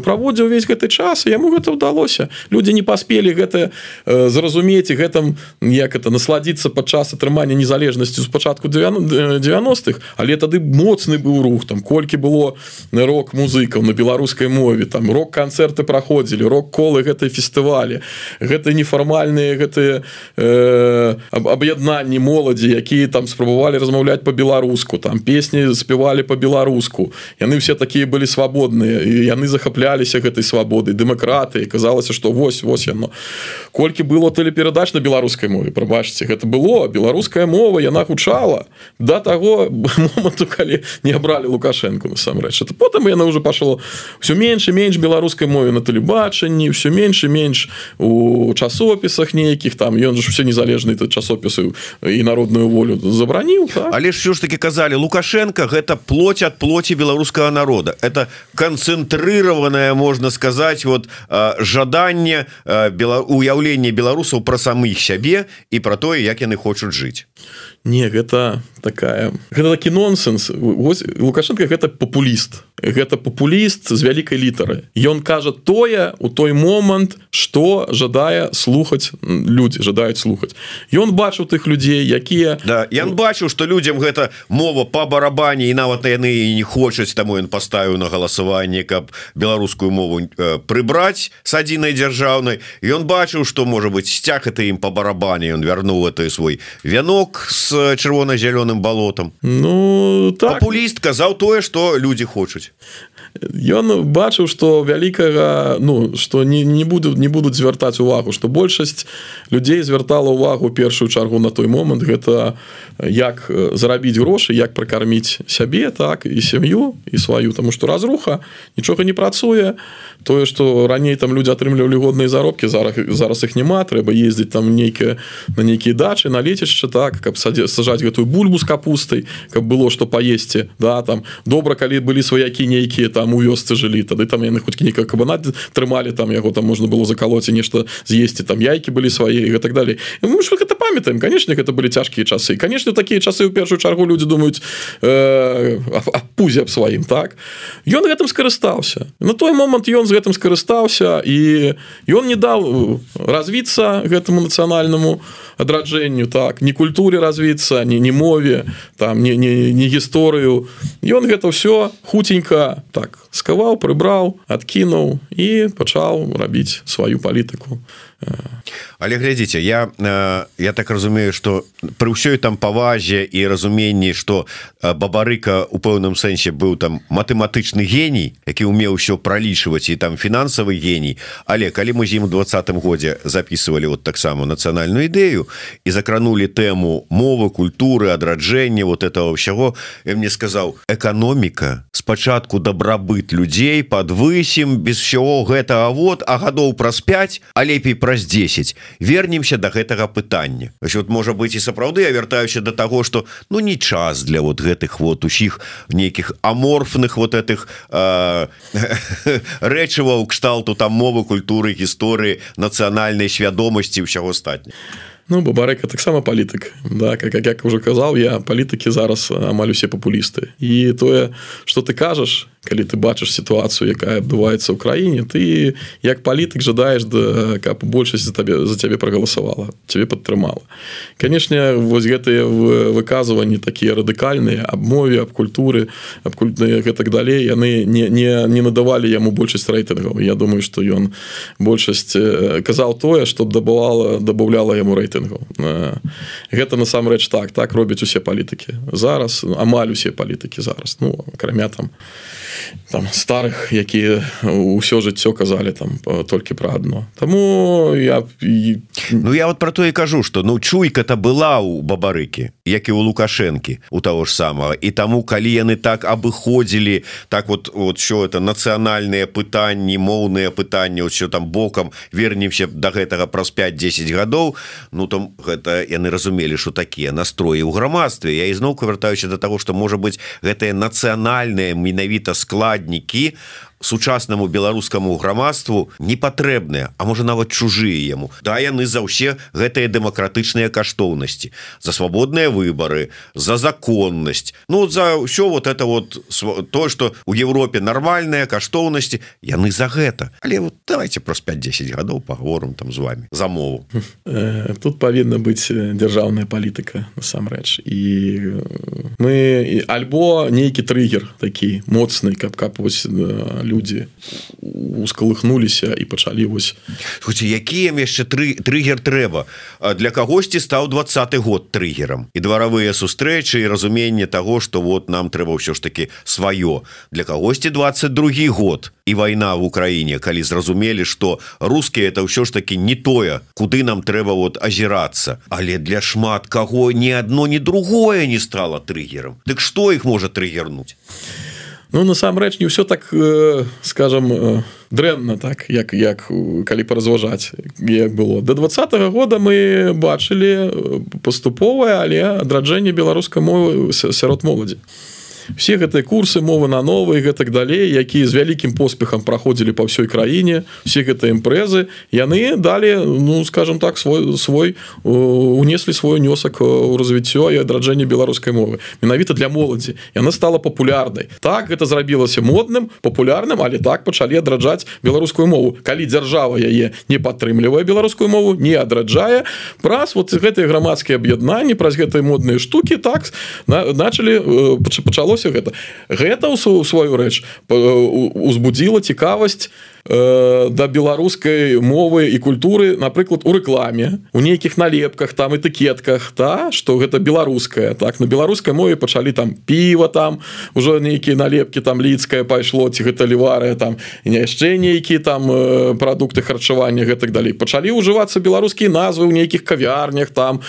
праводзіў увесь гэты час яму гэта ўдалося. Людзі не паспелі гэта зразумець гэтым як это насладіцца падчас атрымання незалежнасці спачатку 90-х але тады моцны быў рух там колькі было рок музыкаў на беларус беларускай мове там рок-канцэрты праходзілі рок-колы гэтай фестывалі. Гэта нефармальныя гэтыя э, аб'яднанні моладзі якія там спрабавалі размаўляць по-беларуску там песні спявалі по-беларуску яны все такія былі свабодныя і яны захапляліся гэтай свабоды дэмакраты казалася что вось вось яно. Колькі было тэлеперадач на беларускай мове прабачце гэта было беларуская мова яна гучала. Да таго моманту калі не абралі лукашенко насамрэч. Это потым яна уже пашло все менш і менш беларускай мове на тэлебачанні все менш і менш у часопісах нейкіх там. Ён же все незалежны тут часопісы і народную волю забраніў так? але ж все ж таки казалі лукашенко гэта плоть от плоти беларускага народа. Это канцэнтрыраваная можна сказать вот жаданне уяўлення беларусаў пра самых сябе і про тое як яны хочуць жыць не гэта такая гэта такі нонсенс. Лукашенко гэта популіст гэта популіст з вялікай літары ён кажа тое у той момант что жадае слухаць людзі жадаюць слухаць ён бачыў тых людзей якія да ён бачыў что людям гэта мова по барабане і нават яны не хочуць таму ён паставіў на галасаванне каб беларускую мову э, прыбраць с адзінай дзяржаўнай. Ён бачыў что можа быть сцяг это ім по барабане он вярнуў это свой вянок с чырвона-зялёным балотам. Ну так. Популіст казаў тое что люди хочуць Ён бачыў что вялікага ну что не не буду не будуць звяртаць увагу что большасць людзей звяртала увагу першую чаргу на той момант гэта як зарабіць грошы як пракарміць сябе так і сям'ю і сваю тому что разруха нічога не працуе тое что раней там люди атрымлівалі годныя заробкі зараз зараз их няма трэба ездзіць там нейкая на нейкія дачы на лецішча так каб садзе сажаць гэтую бульбу з капустай каб было что паесці да там. Добра калі былі сваякі нейкія там там у вёсцы жылі тады там яны хоць нейка кабанат трымалі там яго там можна было закалоць і нешта з'есці там яйкі былі свае і так далей. Мы ж гэта памятаем конечно гэта былі цяжкія часы. Конечно такія часы ў першую чаргу люди думаюць э, пузе аб сваім так? Ён гэтым скарыстаўся. На той момант ён з гэтым скарыстаўся і ён не даў развіцца гэтаму нацыянальнаму адраджэнню так? Не культуре развіцца не не мове там не не, не гісторыю. Ён гэта все хуценька так скаваў прыбраў адкінуў і пачаў рабіць сваю палітыку але глядзіце я э, я так разумею что при ўсёй там павазе і разуменні что э, бабарыка у пэўным сэнсе быў там матэматычны геній які умеў ўсё пролічваць і там фінансавы геній але калі мы з ім двадцатым годзе записывали вот таксама нацыянальную ідэю і закранули тэму мовы культуры адраджэння вот этого ўсяго я мне сказаў эканоміка спачатку дабрабыт людзей подвысім без всего гэтага вот а гадоў праз 5 а лепей праз 10 вернемся до гэтага пытання. Вот можа быть і сапраўды я вяртаюся до того что ну не час для вот гэтых вот усіх нейкіх аморфных вот этих э, рэчываў кшталту там мовы культуры гісторыі нацыянальнай свядомасці ўсяго астатня Ну бабарека таксама палітык да как як уже казаў я палітыкі зараз амаль усе папулісты і тое что ты кажаш калі ты бачыш сітуацыю якая адбываецца ў краіне ты як палітык жадаеш да каб большасць за табе за цябе прагаласавала цябе падтрымала канешне вось гэтыя выказванні такія радыкальныя аб мове аб культуры аб культныя гэтак далей яны не не не надавалі яму большасць рэйтынгаў Я думаю что ён большасць казаў тое што дабывала дабаўляла яму рэйтынгаў гэта насамрэч так так робяць усе палітыкі зараз амаль усе палітыкі зараз. Ну акрамя там там старых якія ўсё жыццё казалі там толькі пра адно. Таму я Ну я вот про то і кажу что ну чуйка-то была у бабарыкі як і у лукашэнкі у того ж самого і таму калі яны так абыходзілі так вот вот що это нацыянальныя пытанні моўныя пытанні ўсё там бокам вернемся до гэтага праз 5-10 гадоў ну там гэта яны разумелі что такія настроі ў грамадстве. Я ізноўку вяртаюся до того что можа быть гэтыя нацыянальныя менавіта складнікі сучаснаму беларускаму грамадству не патрэбныя а можа нават чужыя яму. Да яны за ўсе гэтыя дэмакратычныя каштоўнасці. За свабодныя выборы за законнасць. Ну за ўсё вот это вот то что у Европе нармальныя каштоўнасці яны за гэта. Але вот давайте праз 5-10 гадоў паговорам там з вами за мову. Э, тут павінна быць дзяржаўная палітыка насамрэч. І мы альбо нейкі трыггер такі моцны каб кап вось людзі ускалыхнуліся і пачалі вось. Якія яшчэ тры трыггер трэба? Для кагосьці стаў двадцаты год трыггерам і дваравыя сустрэчы і разуменне того что вот нам трэба ўсё ж таки сваё. Для кагосьці 22 год. І вайна в Украіне калі зразумелі что рускія это ўсё ж таки не тое куды нам трэба вот азірацца. Але для шмат каго ні одно ні другое не стало трыггером Дык что іх можа трыггернуть Ну насамрэч не ўсё так э, скажем э, дрэнна так як як калі паразважаць як было. До два -го года мы бачылі паступовае але адраджэнне беларускай мовы сярод моладзі все гэтыя курсы мовы на новые гэтак далей якія з вялікім поспехам праходзілі по ўсёй краіне все гэта імпрэзы яны далі ну скажем так свой свой унеслі свой унёсак у развіццё і адраджэнне беларускай мовы менавіта для моладзі яна стала папулярнай так гэта зрабілася модным папулярным але так пачалі адраджаць беларускую мову. Калі дзяржава яе не падтрымлівае беларускую мову не адраджае праз вот гэтыя грамадскія аб'яднанні праз гэтай модныя штуки так начали пачало пачалося гэта. Гэта сваю рэч узбудзіла цікавасць э, да беларускай мовы і культуры напрыклад у рэкламе у нейкіх налепках там этыкетках та что гэта беларуская так? На беларускай мове пачалі там піва там ужо нейкія налепки там лідская пайшло ці гэта ліварыя там не яшчэ нейкі там э, прадукты харчавання гэтак далей. Пачалі ўжывацца беларускія назвы ў нейкіх кавярнях там.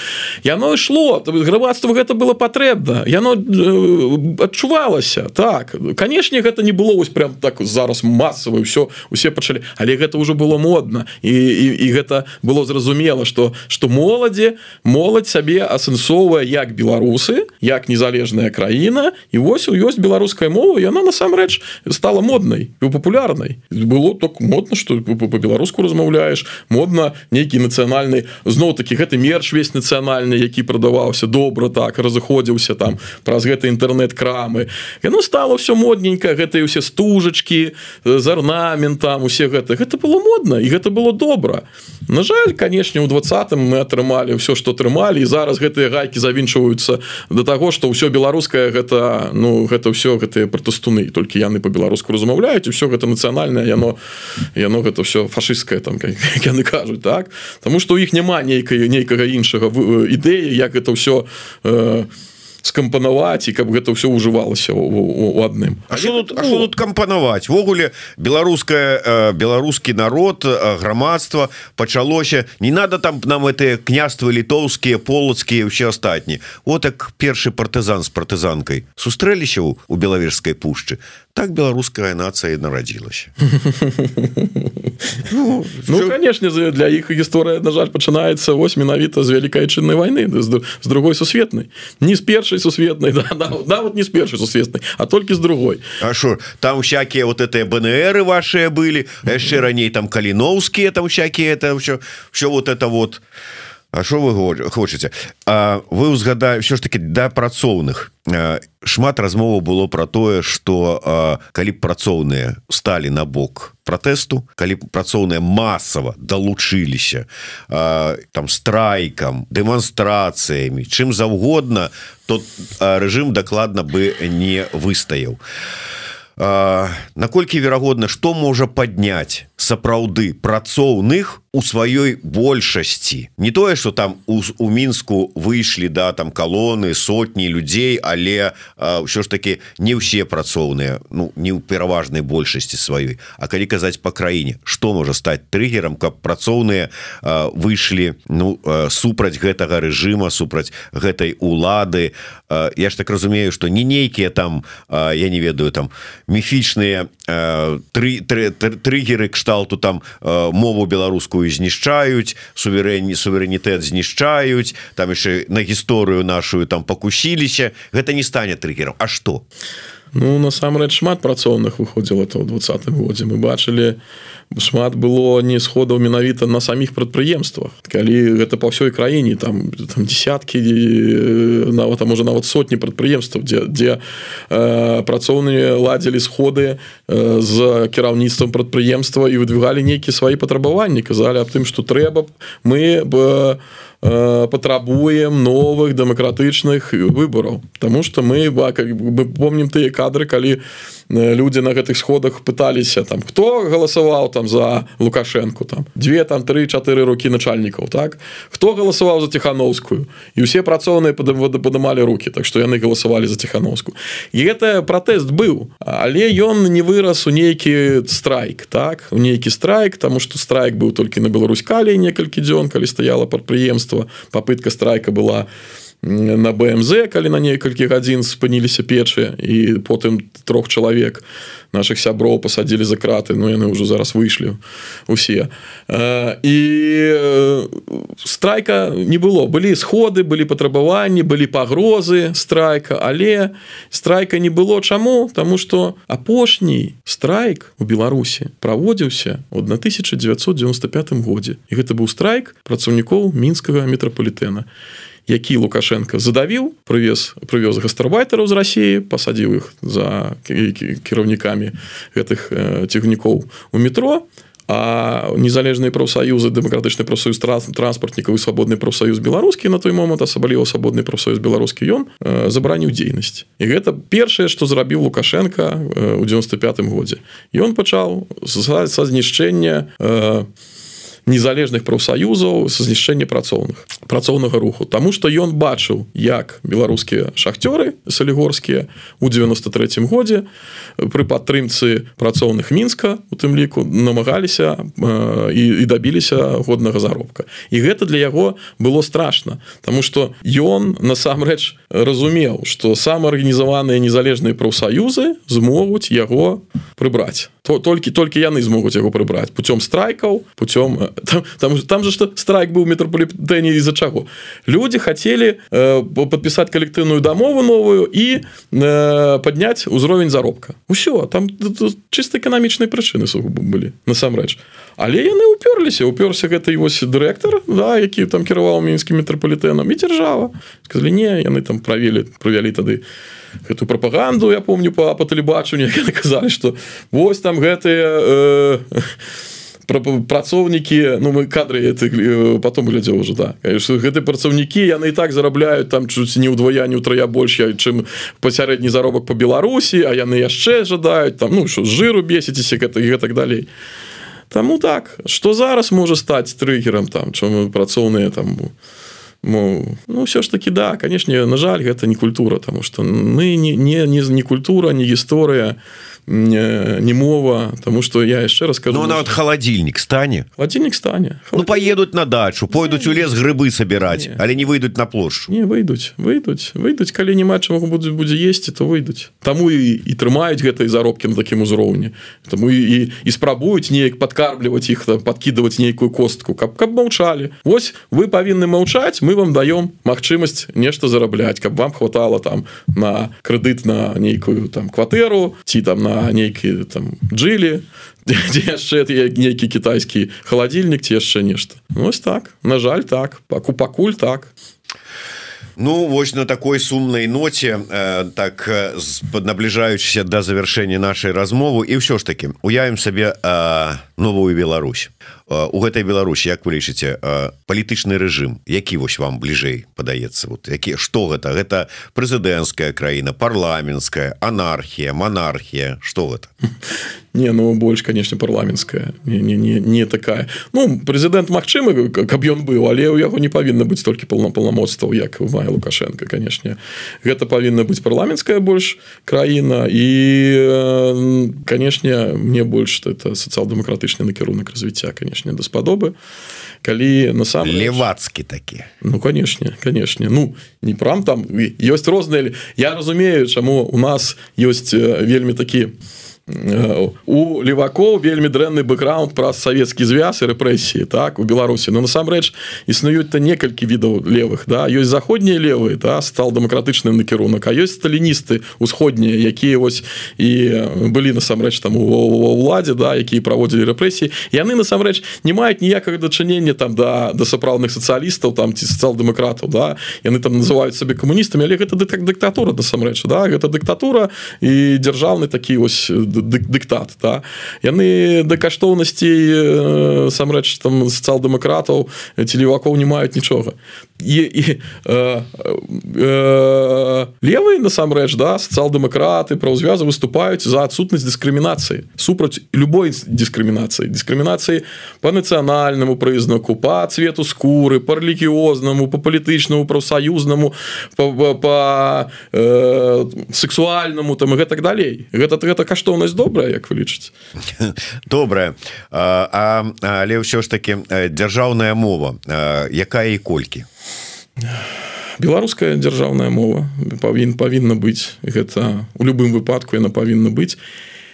Яно ішло грамадства гэта было патрэбна. Яно э, адчувалася так канешне гэта не было вось прям так зараз масава все усе пачалі але гэта ўжо было модна. І, і, і гэта было зразумела что что моладзі моладзь сабе асэнсоўвае як беларусы як незалежная краіна. І вось у ёсць беларуская мова яна насамрэч стала моднай і папулярнай. Было так модна что по-беларуску размаўляеш модна нейкі нацыянальны зноў-таки гэты мерч весь нацыянальны які прадаваўся добра так разыходзіўся там праз гэты інтэрнэт-крамы яно стало все модненько гэтыя усе стужачки з арнаментам усе гэта. Гэта было модна і гэта было добра. На жаль канешне у двадцатым мы атрымалі все что трымалі і зараз гэтыя гайки завінчваюцца до того что ўсё беларускае гэта ну гэта все гэтыя протастуны толькі яны по-беларуску размаўляюць все гэта нацыянальнае яно яно гэта все фашистское там яны кажуць так? Тому что у іх няма нейкай нейкага іншага ідэі як это все э, скампанаваць і каб гэта ўсё ўжывалася у адным А что тут, ну, тут кампанаваць ввогуле беларуская э, беларускі народ э, грамадства пачалося не надо там нам это княствы літоўскія полацкія ўсе астатні вот так першы партызан з партызанкай сустрэліся у белавежскай пушчы так беларуская нацыя нарадзілася. Ну, ну конечно для іх гісторыя на жаль пачынаецца вось менавіта з вялікай чыннай войны з другой сусветнай не з першай сусветнай да, нават не з першай сусветнай а толькі з другой. А шо там всякие вот это БНРы ваши былі яшчэ раней там каліновскія там всякие это все все вот это вот. а А що вы хочаце А вы узгадаю все ж таки да працоўных. Шмат размову было про тое что калі б працоўныя сталі на бок пратэсту калі б працоўныя масава далучыліся там страйкам дэманстрацыямі чым заўгодна то рэжым дакладна бы не выстаяў. Наколькі верагодна что можа падняць сапраўды працоўных у сваёй большасці. Не тое что там у, у мінску выйшлі да там калоны сотні людзей але ўсё ж таки не ўсе працоўныя ну не ў пераважнай большасці сваёй. А калі казаць по краіне что можа стаць трыггером каб працоўныя выйшлі ну супраць гэтага рэжыма супраць гэтай улады. Я ж так разумею что не нейкія там я не ведаю там міфічныя тры трыггеры кшталт кшталту там мову беларускую знішчаюць суверэнні суверэнітэт знішчаюць там яшчэ на гісторыю нашу там пакусіліся гэта не стане трыггером А что Ну насамрэч шмат працоўных выходзіла это ў двадцатым годзе. Мы бачылі шмат было не сходаў менавіта на саміх прадпрыемствах калі гэта па ўсёй краіне там там десяткі нават там уже нават сотні прадпрыемстваў дзе дзе э, працоўныя ладзілі сходы э, з кіраўніцтвам прадпрыемства і выдвигалі нейкія свае патрабаванні казалі аб тым што трэба мы бы патрабуем новых дэмакратычных выбораў Таму что мы бы помнім тыя кадры калі людзі на гэтых сходах пыталіся там хто галасаваў там за лукашенко там две там три-чатыры руки начальнікаў так? Хто галасаваў за тихохановскую і усе працоўныя падымалі руки так что яны галасавалі за тихохановску і гэта пратэст быў але ён не вырас у нейкі страйк так? У нейкі страйк тому что страйк быў толькі на Беларусь. Калі некалькі дзён калі стаяла прадпрыемства попытка страйка была на бмз калі на некалькі гадзін спыніліся печы і потым трох чалавек наших сяброў пасадзілі за краты но яны ўжо зараз выйшлі усе і страйка не было. Былі сходы былі патрабаванні былі пагрозы страйка але страйка не было. Чаму? Тому что апошні страйк у беларусі праводзіўся у 1995 годзе. І гэта быў страйк працаўнікоў мінскага метрапалітэна. і які лукашенко задавіў прывез прывёз гастарбайтараў з рассіі пасадзіў іх за кіраўнікамі гэтых цягнікоў у метро а незалежныя прафсаюзы дэмакратычны прафсоюз транспартнікаў і свабодны прафсаюз беларускі на той момант асабліва свабодны прафсоюз беларускі ён забраніў дзейнасць і гэта першае што зрабіў лукашенко у 95 годзе ён пачаў са знішчэння у незалежных прафсаюзаў са знішчэння працоўных працоўнага руху. Таму что ён бачыў як беларускія шахтёры салігорскія у 93 годзе пры падтрымцы працоўных мінска у тым ліку намагаліся э, і, і дабіліся годнага заробка. І гэта для яго было страшно Таму что ён насамрэч разумеў что самаарганізаваныя незалежныя прафсаюзы змогуць яго прыбраць то толькі толькі яны змогуць яго прыбраць. Путём страйкаў путём э, там, там, там же что страйк быў метрополітэне из-за чаго. Люди хотели э, подпісаць калектыўную дамову новую і э, подняць узровень заробка. Усё там чыста эканамічнай прычыны сугубо былі насамрэч. Але яны уперліся уперся гэта вось дырэктар да які там кіраваў мінскім метрополітэнам і дзяржава. Сказали не яны там правілі правялі тады эту прапаганду я помню по по тэлебачанню казалі что вось там гэтыя э, працоўнікі ну мы кадры это потом глядзеў уже да. Гэты працаўнікі яны і так зарабляюць там чуць не ўдвая не ўтрая больш чым пасярэдні заробак по Беларусі а яны яшчэ жадаюць там ну що жыру бесіцеся гэта гэтак далей. Таму так что зараз можа стаць трыггерам там чым працоўныя там у Ну, ну все ж таки да конечно на жаль гэта не культура тому что мы не не не не культура не гісторыя не мова тому что я яшчэ раскажу ну, нават холодильник стане холодильник стане ну поедуць на дачу пойдуць у лес грыбы собирать але не выйдуць на плошчу не выйдуць выйдуць выйдуць калі не матч могу будзе есці то выйдуць таму і, і трымаюць гэтай заробкі на такім узроўні тому і і спрабуюць неяк подкармліваць іх подкидывать нейкую костку. Каб каб маўчалі Вось вы павінны маўчаць мы вам даем магчымасць нешта зарабляць каб вам хватало там на крэдыт на нейкую там кватэру ці там на нейкі там джилі яшчэ нейкі кітайскі халадзільнік ці яшчэ нешта ну, ось так. На жаль так. Паку пакуль так. Ну вось на такой сумнай ноце э, так набліжаючыся да завяршэння нашай размовы і ўсё ж таки уявім сабе э, новую Беларусь у гэтай Беларусі Як вы лічыце палітычны рэжым які вось вам бліжэй падаецца? Вот які што гэта? Гэта прэзідэнцкая краіна парламенская анархія монархія что гэта? Не ну больш конечно парламенская не, не, не, не такая. Ну прэзідэнт Мачымы каб ён быў але ў яго не павінна быць толькі паўнапаўнамоцтваў як мае лукашенко канешне. Гэта павінна быць парламенская больш краіна і канешне мне больш это сацыял-дэмакратычны накірунак развіцця конечно даспадобы калі на сам левацкі такі ну конечно конечно. Ну не прям там ёсць розныя я разумею чаму у нас ёсць вельмі такі у левакоў вельмі дрэнны бэкграунд праз савецкі звяз і рэпрэсіі так у беларусі. Но насамрэч існуюць то некалькі відаў левых да. Ёсць заходнія левы да стал дэмакратычны накірунак а ёсць сталіністы усходнія якія вось і былі насамрэч там у ўладзе да якія праводзілі рэпрэсіі. Яны насамрэч не маюць ніякага дачынення там да да сапраўдных сацыялістаў там ці сацыял-дэмакратаў да. Яны там называюць сабе камуністамі але гэта так дыктатура насамрэч да. Гэта дыктатура і дзяржаўны такі вось дыктат та. Яны да каштоўнасцей самрэч там сацыял-дэмакратаў ці левакоў не маюць нічога і, і э, э, левы насамрэч да сацыял-дэмакраты праўзвязы выступаюць за адсутнасць дыскрымінацыі супраць любой дыскрымінацыі дыскрымінацыі по нацыянальнаму прызнаку по цвету скуры по рэлігіознаму по палітычнаму прафсаюзнаму по, э, сексуальнаму там і гэтак далей. Гэта гэта каштоўнасць добрая як вы лічыце? Добрая. Але ўсё ж таки дзяржаўная мова якая і колькі беларуская дзяржаўная мова павін павінна быць. Гэта у любым выпадку яна павінна быць.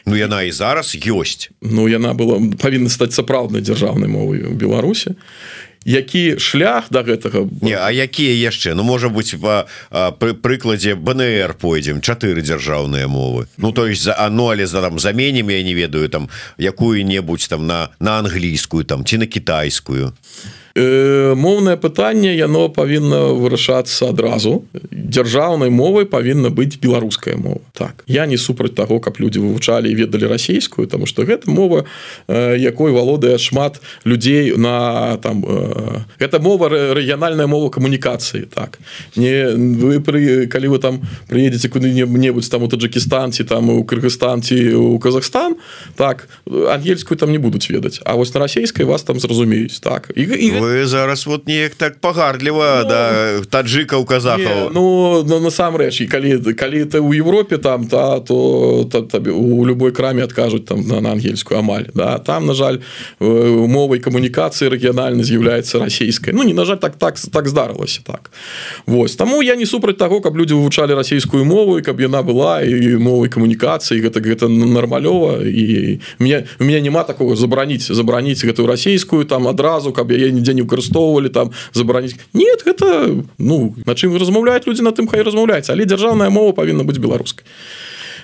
Ну яна і зараз ёсць. Ну яна была павінна стаць сапраўднай дзяржаўнай мовай у Беларусі. Які шлях до да гэтага? Не А якія яшчэ? Ну можа быть по пры прыкладзе БНР пойдзем чатыры дзяржаўныя мовы. Ну то есть за оно але за там заменім я не ведаю там якую-небудзь там на на англійскую там ці на кітайскую. а Э, моўнае пытанне яно павінна вырашацца адразу. Дзяржаўнай мовай павінна быць беларуская мова. Так. Я не супраць таго каб людзі вывучалі і ведалі расійскую тому что гэта мова э, якой валодае шмат людзей на там э, гэта мова рэгіянальная мова камунікацыі так. Не вы пры калі вы там приедете куды-небудзь там у таджикістанці там у кыргызстанці у Казахстан так ангельскую там не будуць ведаць. А вось на расійскай вас там зразумеюць так. І, і вы зараз вот неяк так пагардліва ну, да таджикаў казахаў Ну насамрэч і калі калі ты ў Европе там та то табе у любой краме адкажуць там на, на ангельскую амаль да там на жаль мовай камунікацыі рэгіянальна з'яўляецца расійскай Ну не на жаль так так так здарылася так Вось таму я не супраць таго каб людзі вывучалі расійскую мову і каб яна была і мовай камунікацыі гэта гэта нармалёва і мне у меня няма такого забараніць забараніць гэтую расійскую там адразу каб яе нідзе не выкарыстоўвалі там забараніць нет гэта ну на чым размаўляюць людзі на тым хай размаўляюць але дзяржаўная мова павінна быць беларускай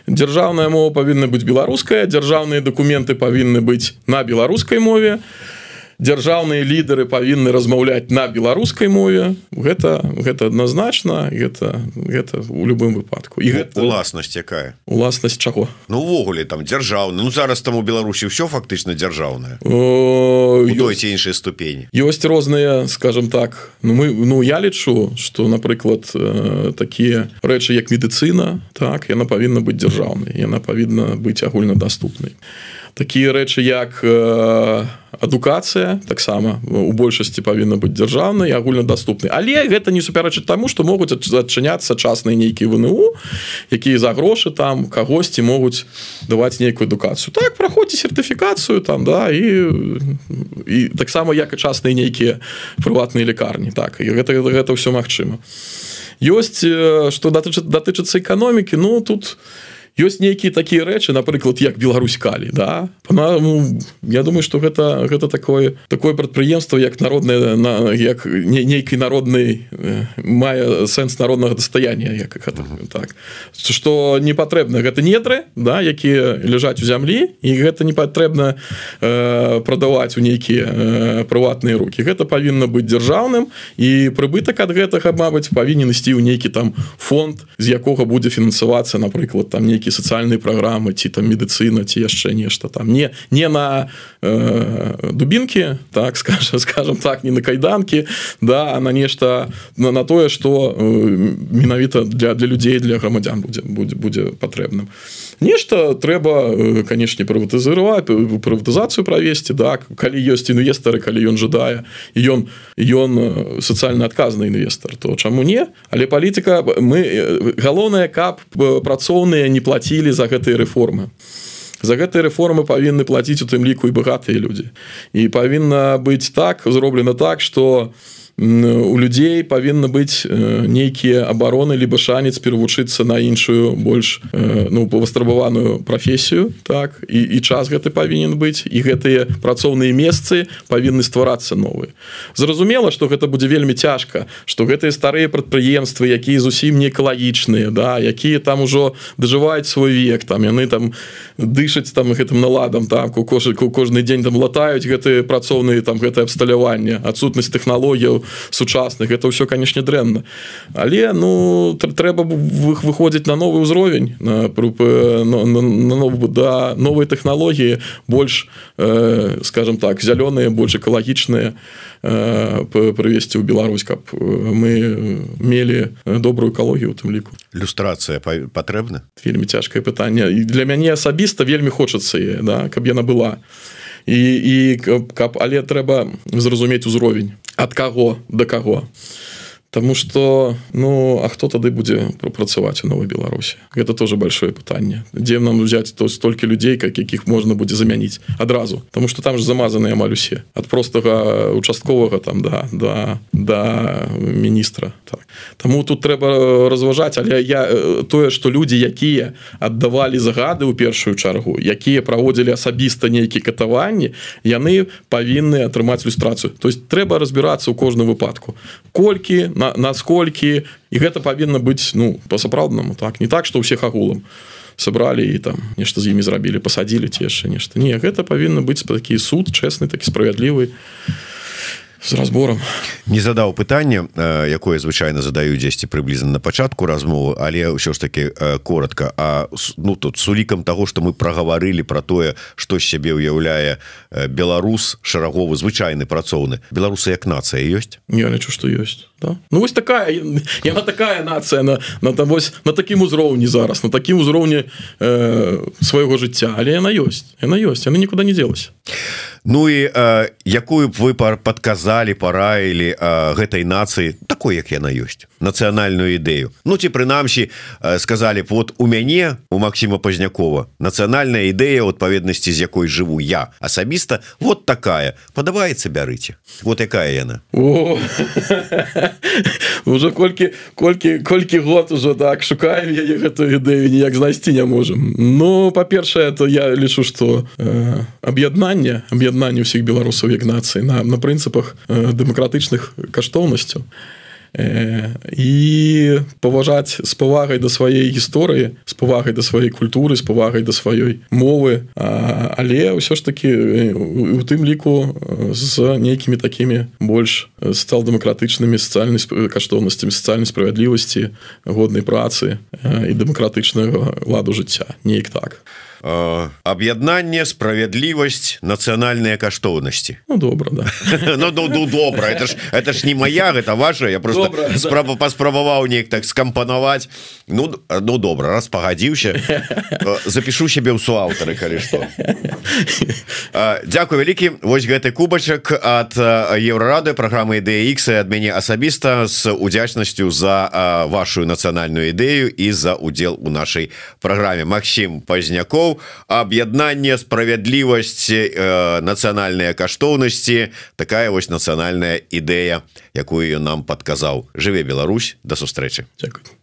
дзяржаўная мова павінна быць беларуская дзяржаўныя дакументы павінны быць на беларускай мове а дзяржаўныя лідары павінны размаўляць на беларускай мове. Гэта гэта адназначна гэта гэта у любым выпадку. І гэта уласнасць якая? Уласнасць чаго? Ну увогуле там дзяржаўны ну зараз там у беларусі все фактычна дзяржаўная ёсць. іншыя ступені. Ёсць розныя скажем так. Ну мы ну я лічу что напрыклад э, такія рэчы як медыцына так яна павінна быць дзяржаўнай яна павінна быць агульнадаступнай. Такія рэчы як э, адукацыя таксама у большасці павінна быць дзяржаўнай агульнадаступны але гэта не супярэчыць таму што могуць адчыняцца частныя нейкія ВНУ якія за грошы там кагосьці могуць даваць нейкую адукацыю. Так праходзіць сертыфікацыю там да і і таксама як і частныя нейкія прыватныя лекарні так і гэта гэта ўсё магчыма. Ёсць што датычыцца датычыцца эканомікі ну тут у ёсць нейкія такія рэчы напрыклад як Беларусь калі да? Пана, ну, я думаю что гэта гэта такое такое прадпрыемство як народное на як не, нейкі народны э, мае сэнс народнага дастаяння як гэта, так. Что не патрэбна гэта нетры да якія ляжаць у зямлі і гэта не патрэбна э, прадаваць у нейкія э, прыватныя руки гэта павінна быць дзяржаўным і прыбытак ад гэтага Мабыць павінен ісці ў нейкі там фонд з якога будзе фінансавацца напрыклад там нейкі сацыяльныя праграмы ці там медыцына ці яшчэ нешта там. Не не на э, дубінкі так скажем скажем так не на кайданкі да на нешта на, на тое что э, менавіта для для людзей для грамадзян будзе будзе будзе патрэбным нешта трэба э, канешне прыватызаваць прыватызацыю правесці так калі ёсць інвестары калі ён жадае ён ён э, сацыяльна адказны інвестор то чаму не? Але палітыка мы э, галоўнае каб працоўныя не плацілі за гэтыя рэформы. За гэтыя рэформы павінны плаціць у тым ліку і багатыя людзі. І павінна быць так зроблена так что у у людзей павінна быць э, нейкія абароны либо шанец перавучыцца на іншую больш э, ну павастрабаваную прафесію так. І, і час гэты павінен быць і гэтыя працоўныя месцы павінны стварацца новыя. Зразумела что гэта будзе вельмі цяжка что гэтыя старыя прадпрыемствы якія зусім не экалагічныя да якія там ужо дажываюць свой век там яны там дышаць там гэтым наладам там у кошыку кожны дзень там латаюць гэтыя працоўныя там гэтае абсталяванне адсутнасць тэхналогіяў сучасных. Это ўсё канешне дрэнна але ну трэба выходзіць на новы ўзровень на, на, на, на нов, да новыя тэхналогіі больш э, скажем так зялёныя больш экалагічныя э, прывесці ў Беларусь каб э, мы мелі добрую экалогію у тым ліку люстрацыя патрэбна вельмі цяжкае пытанне і для мяне асабіста вельмі хочацца да каб яна была. І, і каб але трэба зразумець узровень ад каго да каго Таму что ну а хто тады будзе прапрацаваць у новой беларусі это тоже большое пытанне дзе нам взять то столькі людзей как якіх можна будзе замяніць адразу тому что там же замазаныя амаль усе ад простага участковага там да да да міністра. Так. Таму тут трэба разважаць але я тое что людзі якія аддавалі загады ў першую чаргу якія праводзілі асабіста нейкі катаванні яны павінны атрымаць люстрацыю то есть трэба разбірацца ў кожным выпадку колькі на насколькі і гэта павінна быць ну па-сапраўднаму так. Не так что ўсіх агулам сабралі і там нешта з імі зрабілі пасадзілі ці яшчэ нешта не гэта павінна быць такі суд чэсны такі справядлівы з разбором. Не задаў пытанне якое звычайна задаю дзесьці прыблізна на пачатку размовы але ўсё ж таки коротко А ну тут с улікам того что мы прагаварылі про тое что сябе ўяўляе беларус шараговы звычайны працоўны. Беларусы як нацыя ёсць? Я лічу что ёсць да? ну вось такая яна такая нацыя на на там вось на такім узроўні зараз на такім узроўні э, свайго жыцця. Але яна ёсць яна ёсць яна никуда не делась Ну і э, якую б вы падказалі параілі э, гэтай нацыі такой як яна ёсць нацыянальную ідэю. Ну ці прынамсі э, сказалі б вот у мяне у Макссіма пазнякова нацыянальная ідэя адпаведнасці з якой жыву я асабіста вот такая. Падабаецца бярыце. Вот якая яна уже колькі колькі колькі год ужо так шукаем яе гэтую ідэю ніяк знайсці не можем Ну па-першае то я лічу что э, аб'яднанне аб'яднанне ўсіх беларусаў як нацыі на, на прынцыпах э, дэмакратычных каштоўнасцяў і паважаць з павагай да сваёй гісторыі з павагай да сваёй культуры з павагай да сваёй мовы. А, але ўсё ж таки у тым ліку з нейкімі такімі больш стал-дэмакратычнымі сацыяльнай каштоўнасцямі сацыяльнай справядлівасці годнай працы і дэмакратычнага ладу жыцця. Неяк так аб'яднанне справядлівасць нацыянальныя каштоўнасці ну, добра да. ну, ну, ну, добра это ж это ж не моя гэта ваша. Я просто добра, справа да. паспрабаваў неяк так скампанаваць ну ну добра раз пагадзіўся запишу себе ў суаўтары калі што Дякую вялікі вось гэты кубачак ад еўрарады праграмы DX ад мяне асабіста з удзячнасцю за вашу нацыянальную ідэю і за удзел у нашай праграме Макссім пазняков аб'яднанне справядлівасці э, нацыянальныя каштоўнасці. Такая вось нацыянальная ідэя якую нам падказаў. Жыве Беларусь. Да сустрэчы. Дякую